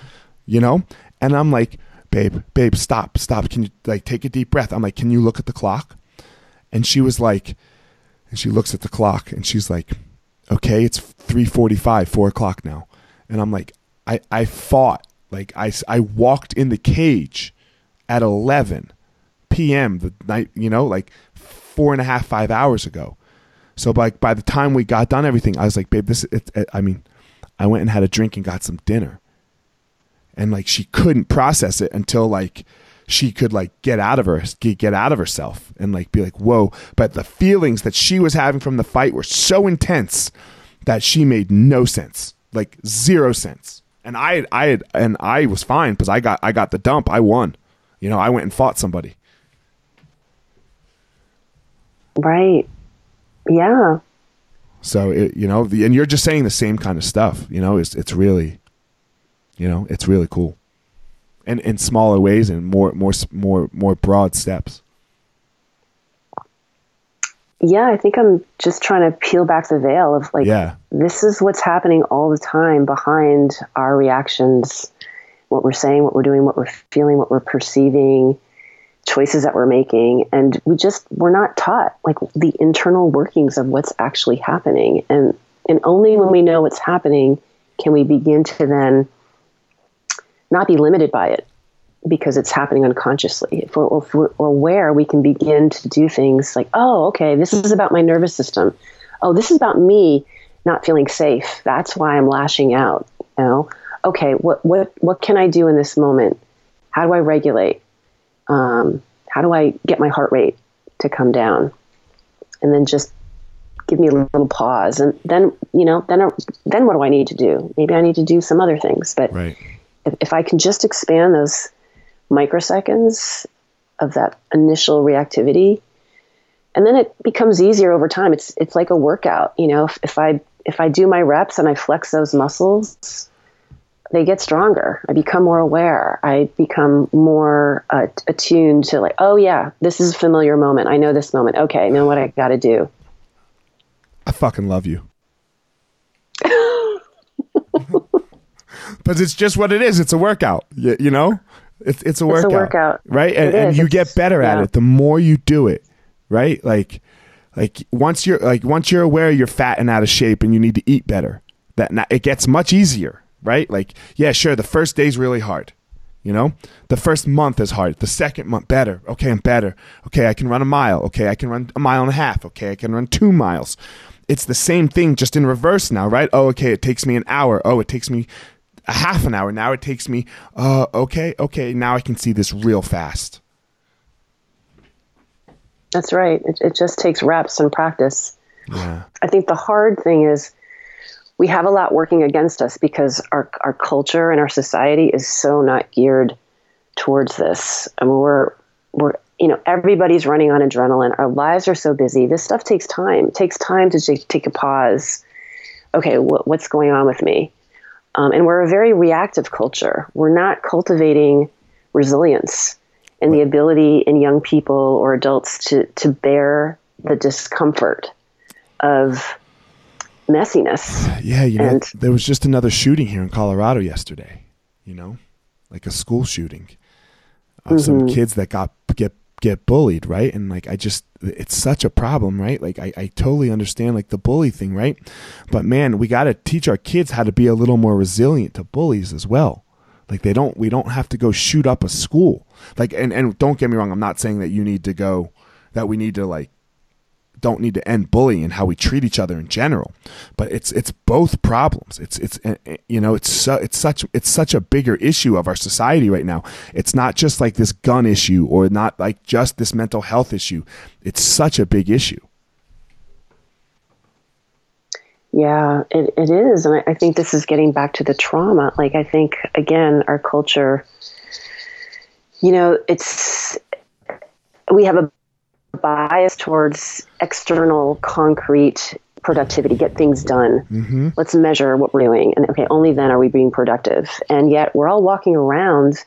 you know. And I'm like, babe, babe, stop, stop. Can you like take a deep breath? I'm like, can you look at the clock? And she was like, and she looks at the clock and she's like, okay, it's 345, four o'clock now. And I'm like, I, I fought, like I, I walked in the cage at 11 PM the night, you know, like four and a half, five hours ago. So like by the time we got done everything, I was like, babe, this, it, it, I mean, I went and had a drink and got some dinner and like she couldn't process it until like she could like get out of her get out of herself and like be like whoa. But the feelings that she was having from the fight were so intense that she made no sense like zero sense. And i had, i had and i was fine because i got i got the dump. I won. You know i went and fought somebody. Right. Yeah. So it, you know and you're just saying the same kind of stuff you know it's it's really you know, it's really cool, and in smaller ways and more more more more broad steps. Yeah, I think I'm just trying to peel back the veil of like, yeah. this is what's happening all the time behind our reactions, what we're saying, what we're doing, what we're feeling, what we're perceiving, choices that we're making. And we just, we're not taught like the internal workings of what's actually happening. And, and only when we know what's happening can we begin to then not be limited by it because it's happening unconsciously. If we're, if we're, aware, we can begin to do things like, oh, okay, this is about my nervous system. Oh, this is about me not feeling safe. That's why I'm lashing out. You know, okay, what what what can I do in this moment? How do I regulate? Um, how do I get my heart rate to come down? And then just give me a little pause, and then you know, then then what do I need to do? Maybe I need to do some other things, but. Right if, if I can just expand those microseconds of that initial reactivity, and then it becomes easier over time. It's it's like a workout, you know. If, if I if I do my reps and I flex those muscles they get stronger. I become more aware. I become more uh, attuned to like, oh yeah, this is a familiar moment. I know this moment. Okay, I know what I got to do. I fucking love you. But it's just what it is. It's a workout. You, you know, it's it's a workout, it's a workout. right? And, and you get better yeah. at it the more you do it, right? Like, like once you're like once you're aware you're fat and out of shape and you need to eat better, that it gets much easier right? Like, yeah, sure, the first day's really hard. You know, the first month is hard. The second month, better. Okay, I'm better. Okay, I can run a mile. Okay, I can run a mile and a half. Okay, I can run two miles. It's the same thing, just in reverse now, right? Oh, okay, it takes me an hour. Oh, it takes me a half an hour. Now it takes me, uh, okay, okay, now I can see this real fast. That's right. It, it just takes reps and practice. Yeah. I think the hard thing is we have a lot working against us because our, our culture and our society is so not geared towards this. I mean, we're, we're, you know, everybody's running on adrenaline. Our lives are so busy. This stuff takes time. It takes time to take, take a pause. Okay, wh- what's going on with me? Um, and we're a very reactive culture. We're not cultivating resilience and the ability in young people or adults to, to bear the discomfort of messiness. Yeah, you know, and, there was just another shooting here in Colorado yesterday. You know, like a school shooting of mm-hmm. some kids that got get get bullied, right? And like I just it's such a problem, right? Like I, I totally understand like the bully thing, right? But man, we gotta teach our kids how to be a little more resilient to bullies as well. Like they don't we don't have to go shoot up a school. Like and, and don't get me wrong, I'm not saying that you need to go that we need to like don't need to end bullying and how we treat each other in general but it's it's both problems. It's it's eh, eh, you know it's su- it's such it's such a bigger issue of our society right now. It's not just like this gun issue or not like just this mental health issue. It's such a big issue. Yeah it, it is. And I, I think this is getting back to the trauma. Like i think again our culture you know it's we have a bias towards external, concrete productivity, get things done. Mm-hmm. Let's measure what we're doing. And okay, only then are we being productive. And yet we're all walking around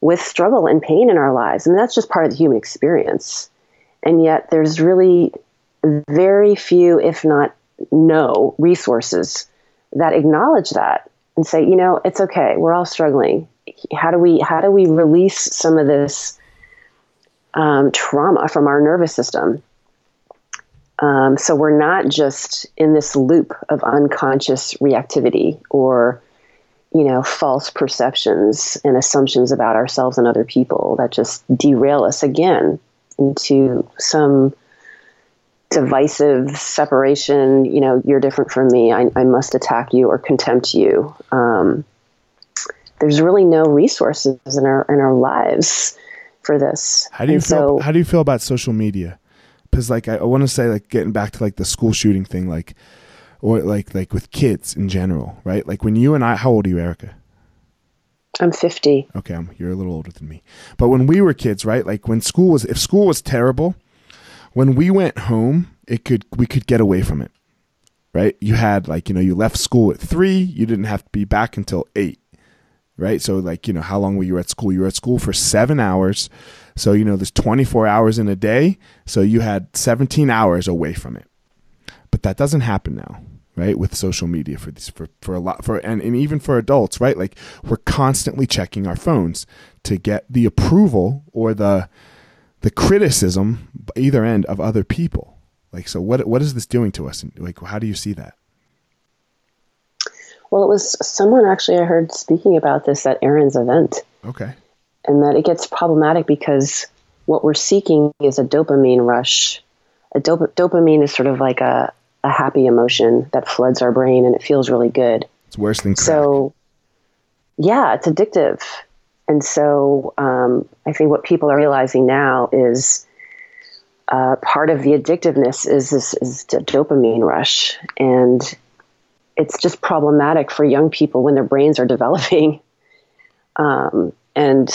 with struggle and pain in our lives. And that's just part of the human experience. And yet there's really very few, if not no, resources that acknowledge that and say, you know, it's okay. We're all struggling. How do we how do we release some of this um, trauma from our nervous system. Um, so we're not just in this loop of unconscious reactivity or, you know, false perceptions and assumptions about ourselves and other people that just derail us again into some divisive separation. You know, you're different from me. I, I must attack you or contempt you. Um, there's really no resources in our in our lives for this. How do you and feel? So, how do you feel about social media? Because like I, I want to say like getting back to like the school shooting thing, like or like like with kids in general, right? Like when you and I, how old are you, Erica? I'm 50. Okay, I'm, you're a little older than me. But when we were kids, right? Like when school was, if school was terrible, when we went home, it could we could get away from it, right? You had like you know you left school at three, you didn't have to be back until eight right? So like, you know, how long were you at school? You were at school for 7 hours. So, you know, there's 24 hours in a day, so you had 17 hours away from it. But that doesn't happen now, right? With social media for these for for a lot for and, and even for adults, right? Like we're constantly checking our phones to get the approval or the the criticism either end of other people. Like so what what is this doing to us? and Like how do you see that? Well, it was someone actually I heard speaking about this at Aaron's event. Okay. And that it gets problematic because what we're seeking is a dopamine rush. A dop- dopamine is sort of like a, a happy emotion that floods our brain and it feels really good. It's worse than crack. So, yeah, it's addictive. And so um, I think what people are realizing now is uh, part of the addictiveness is this is the dopamine rush. And it's just problematic for young people when their brains are developing. Um, and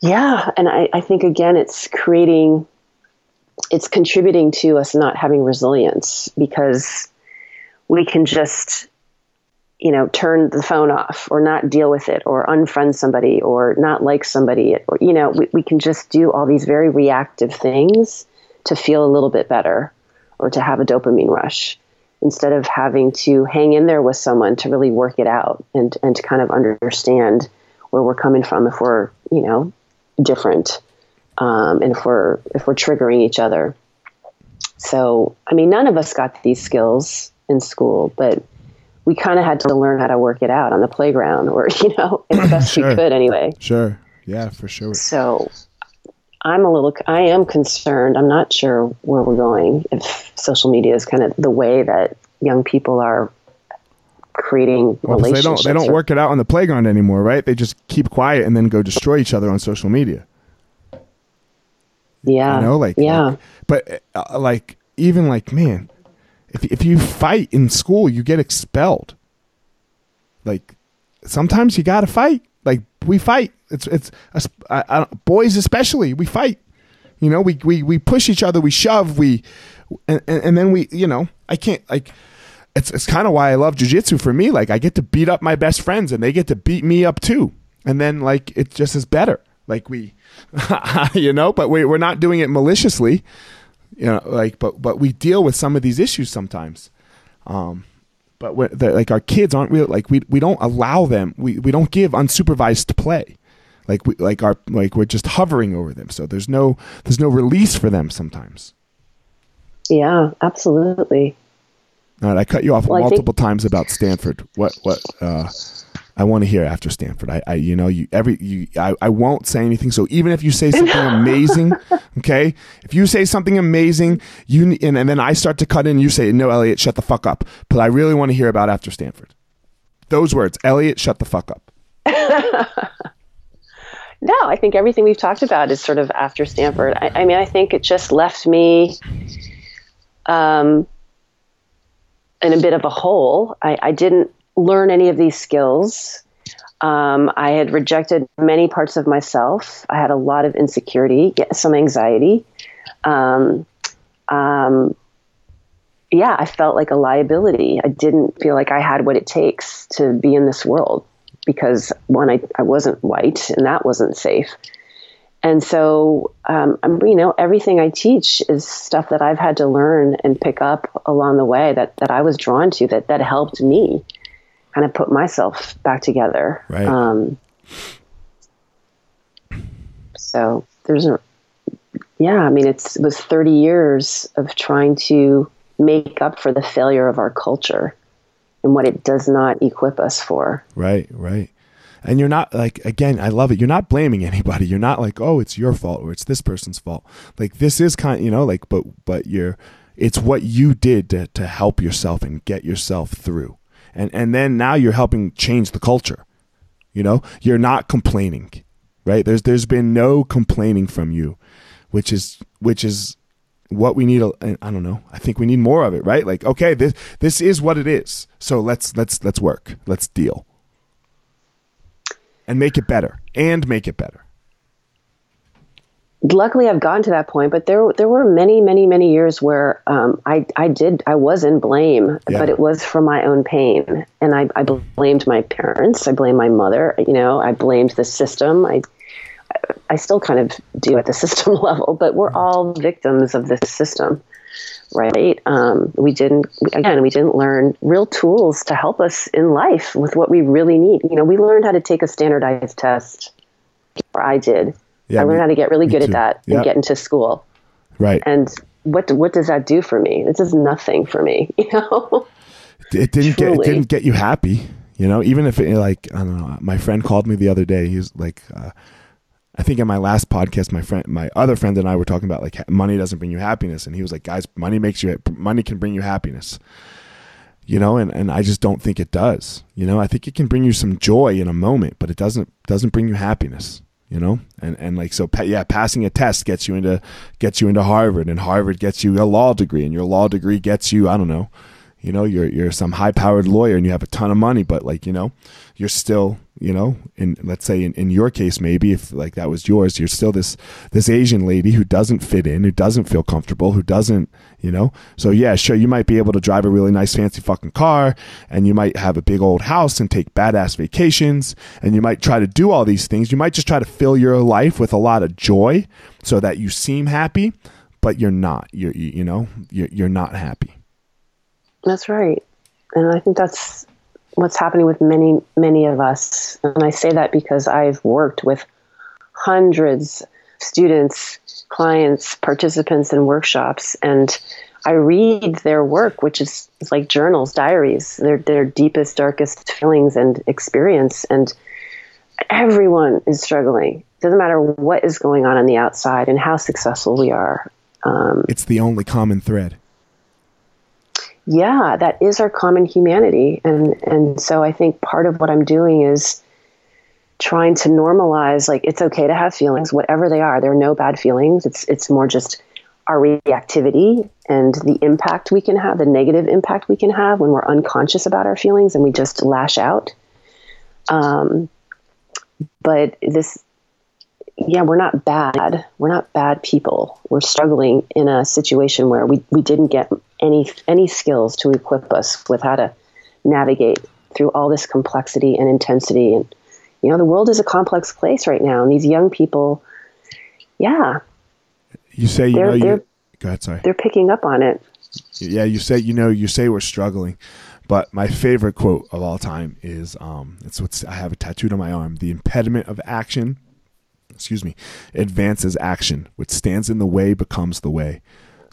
yeah, and I, I think again, it's creating, it's contributing to us not having resilience because we can just you know, turn the phone off or not deal with it or unfriend somebody or not like somebody. Or, you know, we, we can just do all these very reactive things to feel a little bit better or to have a dopamine rush instead of having to hang in there with someone to really work it out and, and to kind of understand where we're coming from if we're, you know, different um, and if we're if we're triggering each other. So, I mean, none of us got these skills in school, but we kind of had to learn how to work it out on the playground, or you know, as best sure. we could, anyway. Sure. Yeah, for sure. So, I'm a little, I am concerned. I'm not sure where we're going if social media is kind of the way that young people are creating well, relationships. They don't, they don't or, work it out on the playground anymore, right? They just keep quiet and then go destroy each other on social media. Yeah. You know, like, yeah. Like, but uh, like, even like, man, if, if you fight in school, you get expelled. Like, sometimes you got to fight. We fight. It's, it's, boys especially, we fight. You know, we, we, we push each other, we shove, we, and, and, and then we, you know, I can't, like, it's, it's kind of why I love jujitsu for me. Like, I get to beat up my best friends and they get to beat me up too. And then, like, it just is better. Like, we, you know, but we, we're not doing it maliciously, you know, like, but, but we deal with some of these issues sometimes. Um, but like our kids aren't real, like we, we don't allow them, we, we don't give unsupervised play. Like we, like our, like we're just hovering over them. So there's no, there's no release for them sometimes. Yeah, absolutely. All right. I cut you off well, multiple think- times about Stanford. What, what, uh, I want to hear after Stanford. I, I you know, you every you, I, I won't say anything. So even if you say something amazing, okay, if you say something amazing, you and, and then I start to cut in, you say, "No, Elliot, shut the fuck up." But I really want to hear about after Stanford. Those words, Elliot, shut the fuck up. no, I think everything we've talked about is sort of after Stanford. I, I mean, I think it just left me. Um, in a bit of a hole. I, I didn't learn any of these skills. Um, I had rejected many parts of myself. I had a lot of insecurity, some anxiety. Um, um, yeah, I felt like a liability. I didn't feel like I had what it takes to be in this world because one, I, I wasn't white and that wasn't safe. And so, um, I'm, you know, everything I teach is stuff that I've had to learn and pick up along the way that, that I was drawn to that, that helped me kind of put myself back together. Right. Um, so there's a, yeah, I mean, it's, it was 30 years of trying to make up for the failure of our culture and what it does not equip us for. Right, right. And you're not like, again, I love it. You're not blaming anybody. You're not like, oh, it's your fault or it's this person's fault. Like, this is kind of, you know, like, but, but you're, it's what you did to, to help yourself and get yourself through and and then now you're helping change the culture you know? You're not complaining right? There's there's been no complaining from you which is which is what we need i don't know. I think we need more of it right? Like okay this this is what it is. So let's let's let's work. Let's deal. And make it better. And make it better luckily I've gotten to that point, but there there were many, many, many years where um, I I did I was in blame, yeah. but it was for my own pain, and I, I blamed my parents, I blamed my mother, you know, I blamed the system. I I still kind of do at the system level, but we're all victims of this system, right? Um, we didn't again we didn't learn real tools to help us in life with what we really need. You know, we learned how to take a standardized test, or I did yeah, I learned me, how to get really good too. at that yep. and get into school. Right. And what what does that do for me? This is nothing for me. You know. It didn't get it didn't get you happy. You know, even if it like I don't know. My friend called me the other day. He was like. Uh, I think in my last podcast, my friend, my other friend and I were talking about like money doesn't bring you happiness, and he was like, "Guys, money makes you money can bring you happiness." you know and, and i just don't think it does you know i think it can bring you some joy in a moment but it doesn't doesn't bring you happiness you know? And and like so yeah passing a test gets you into gets you into harvard and harvard gets you a law degree and your law degree gets you i don't know you know you're you're some high powered lawyer and you have a ton of money but like you know you're still you know in let's say in, in your case maybe if like that was yours you're still this this asian lady who doesn't fit in who doesn't feel comfortable who doesn't you know. So yeah sure you might be able to drive a really nice fancy fucking car and you might have a big old house and take badass vacations and you might try to do all these things. You might just try to fill your life with a lot of joy so that you seem happy but you're not. You're you, you know you're, you're not happy that's right and i think that's what's happening with many, many of us. And I say that because I've worked with hundreds students, clients, participants in workshops, and I read their work, which is, like journals, diaries, their their deepest, darkest feelings and experience, and everyone is struggling. Doesn't matter what is going on on the outside and how successful we are. Um, it's the only common thread yeah, that is our common humanity. And, and so I think part of what I'm doing is trying to normalize, like, it's okay to have feelings, whatever they are. There are no bad feelings. It's, it's more just our reactivity and the impact we can have, the negative impact we can have when we're unconscious about our feelings and we just lash out. Um, but this, yeah, we're not bad. We're not bad people. We're struggling in a situation where we, we didn't get any any skills to equip us with how to navigate through all this complexity and intensity. And you know, the world is a complex place right now, and these young people, yeah, you say you know you. Go ahead. Sorry. They're picking up on it. Yeah, you say you know you say we're struggling. But my favorite quote of all time is um, it's what I have a tattooed on my arm. The impediment of action excuse me, advances action. What stands in the way becomes the way.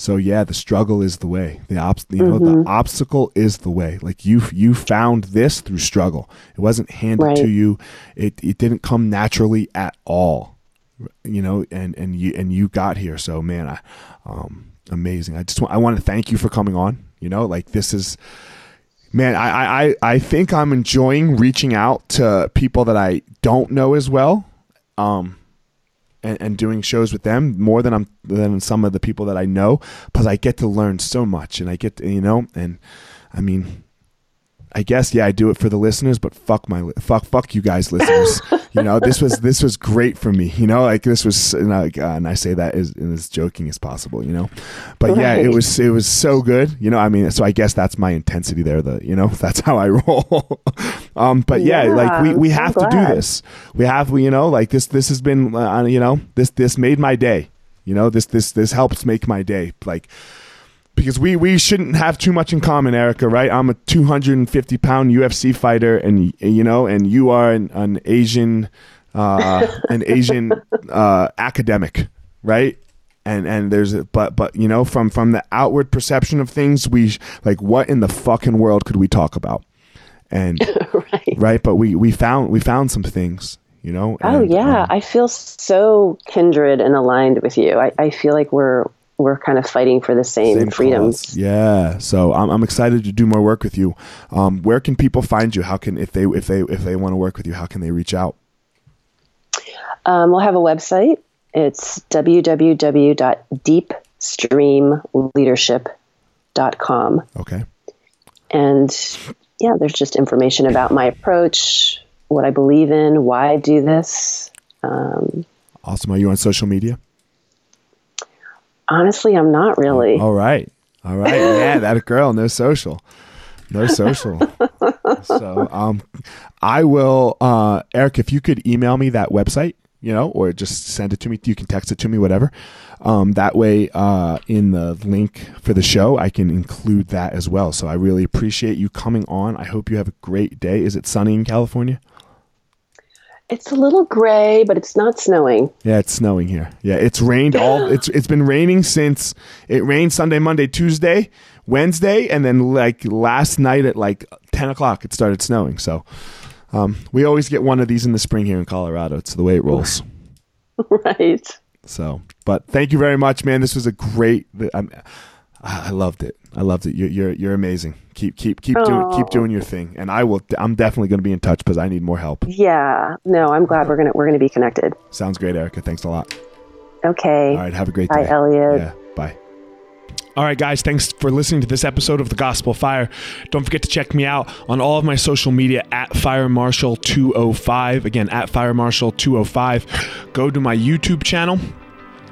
So yeah, the struggle is the way. The ob- you know, mm-hmm. the obstacle is the way. Like you you found this through struggle. It wasn't handed right. to you. It it didn't come naturally at all. You know, and and you and you got here. So man, I um amazing. I just want I want to thank you for coming on. You know, like this is man, I, I, I think I'm enjoying reaching out to people that I don't know as well. Um, and, and, doing shows with them more than I'm than some of the people that I know because I get to learn so much and I get to, you know and I mean I guess yeah I do it for the listeners but fuck my fuck fuck you guys listeners. You know this was this was great for me you know like this was and I, uh, and I say that as, as joking as possible you know. But right. yeah it was it was so good you know I mean so I guess that's my intensity there the you know that's how I roll. Um but yeah, yeah like we, we have so to do this. We have we you know like this this has been uh, you know this this made my day. You know this this this helps make my day. Like because we we shouldn't have too much in common, Erica. Right? I'm a 250 pound UFC fighter, and you know, and you are an, an Asian, uh, an Asian uh, academic, right? And and there's a, but but you know from from the outward perception of things, we like what in the fucking world could we talk about? And right. right, but we we found we found some things, you know. Oh, and, oh yeah, um, I feel so kindred and aligned with you. I, I feel like we're we're kind of fighting for the same, same freedoms. Cause. Yeah. So I'm, I'm excited to do more work with you. Um, where can people find you? How can if they if they if they want to work with you, how can they reach out? Um, we'll have a website. It's www.deepstreamleadership.com. Okay. And yeah, there's just information about my approach, what I believe in, why I do this. Um, awesome. Are you on social media? Honestly, I'm not really. All right. All right. Yeah, that girl, no social. No social. so um I will uh Eric, if you could email me that website, you know, or just send it to me. You can text it to me, whatever. Um, that way, uh, in the link for the show, I can include that as well. So I really appreciate you coming on. I hope you have a great day. Is it sunny in California? It's a little gray, but it's not snowing. Yeah, it's snowing here. Yeah, it's rained all. it's it's been raining since it rained Sunday, Monday, Tuesday, Wednesday, and then like last night at like ten o'clock, it started snowing. So um, we always get one of these in the spring here in Colorado. It's the way it rolls. right. So, but thank you very much, man. This was a great. I'm, I loved it. I loved it. You're you're, you're amazing. Keep keep keep doing keep oh. doing your thing, and I will. I'm definitely going to be in touch because I need more help. Yeah. No, I'm glad we're gonna we're gonna be connected. Sounds great, Erica. Thanks a lot. Okay. All right. Have a great Bye, day. Elliott. Yeah. Bye. All right, guys, thanks for listening to this episode of The Gospel Fire. Don't forget to check me out on all of my social media at Fire Marshal 205. Again, at Fire Marshal 205. Go to my YouTube channel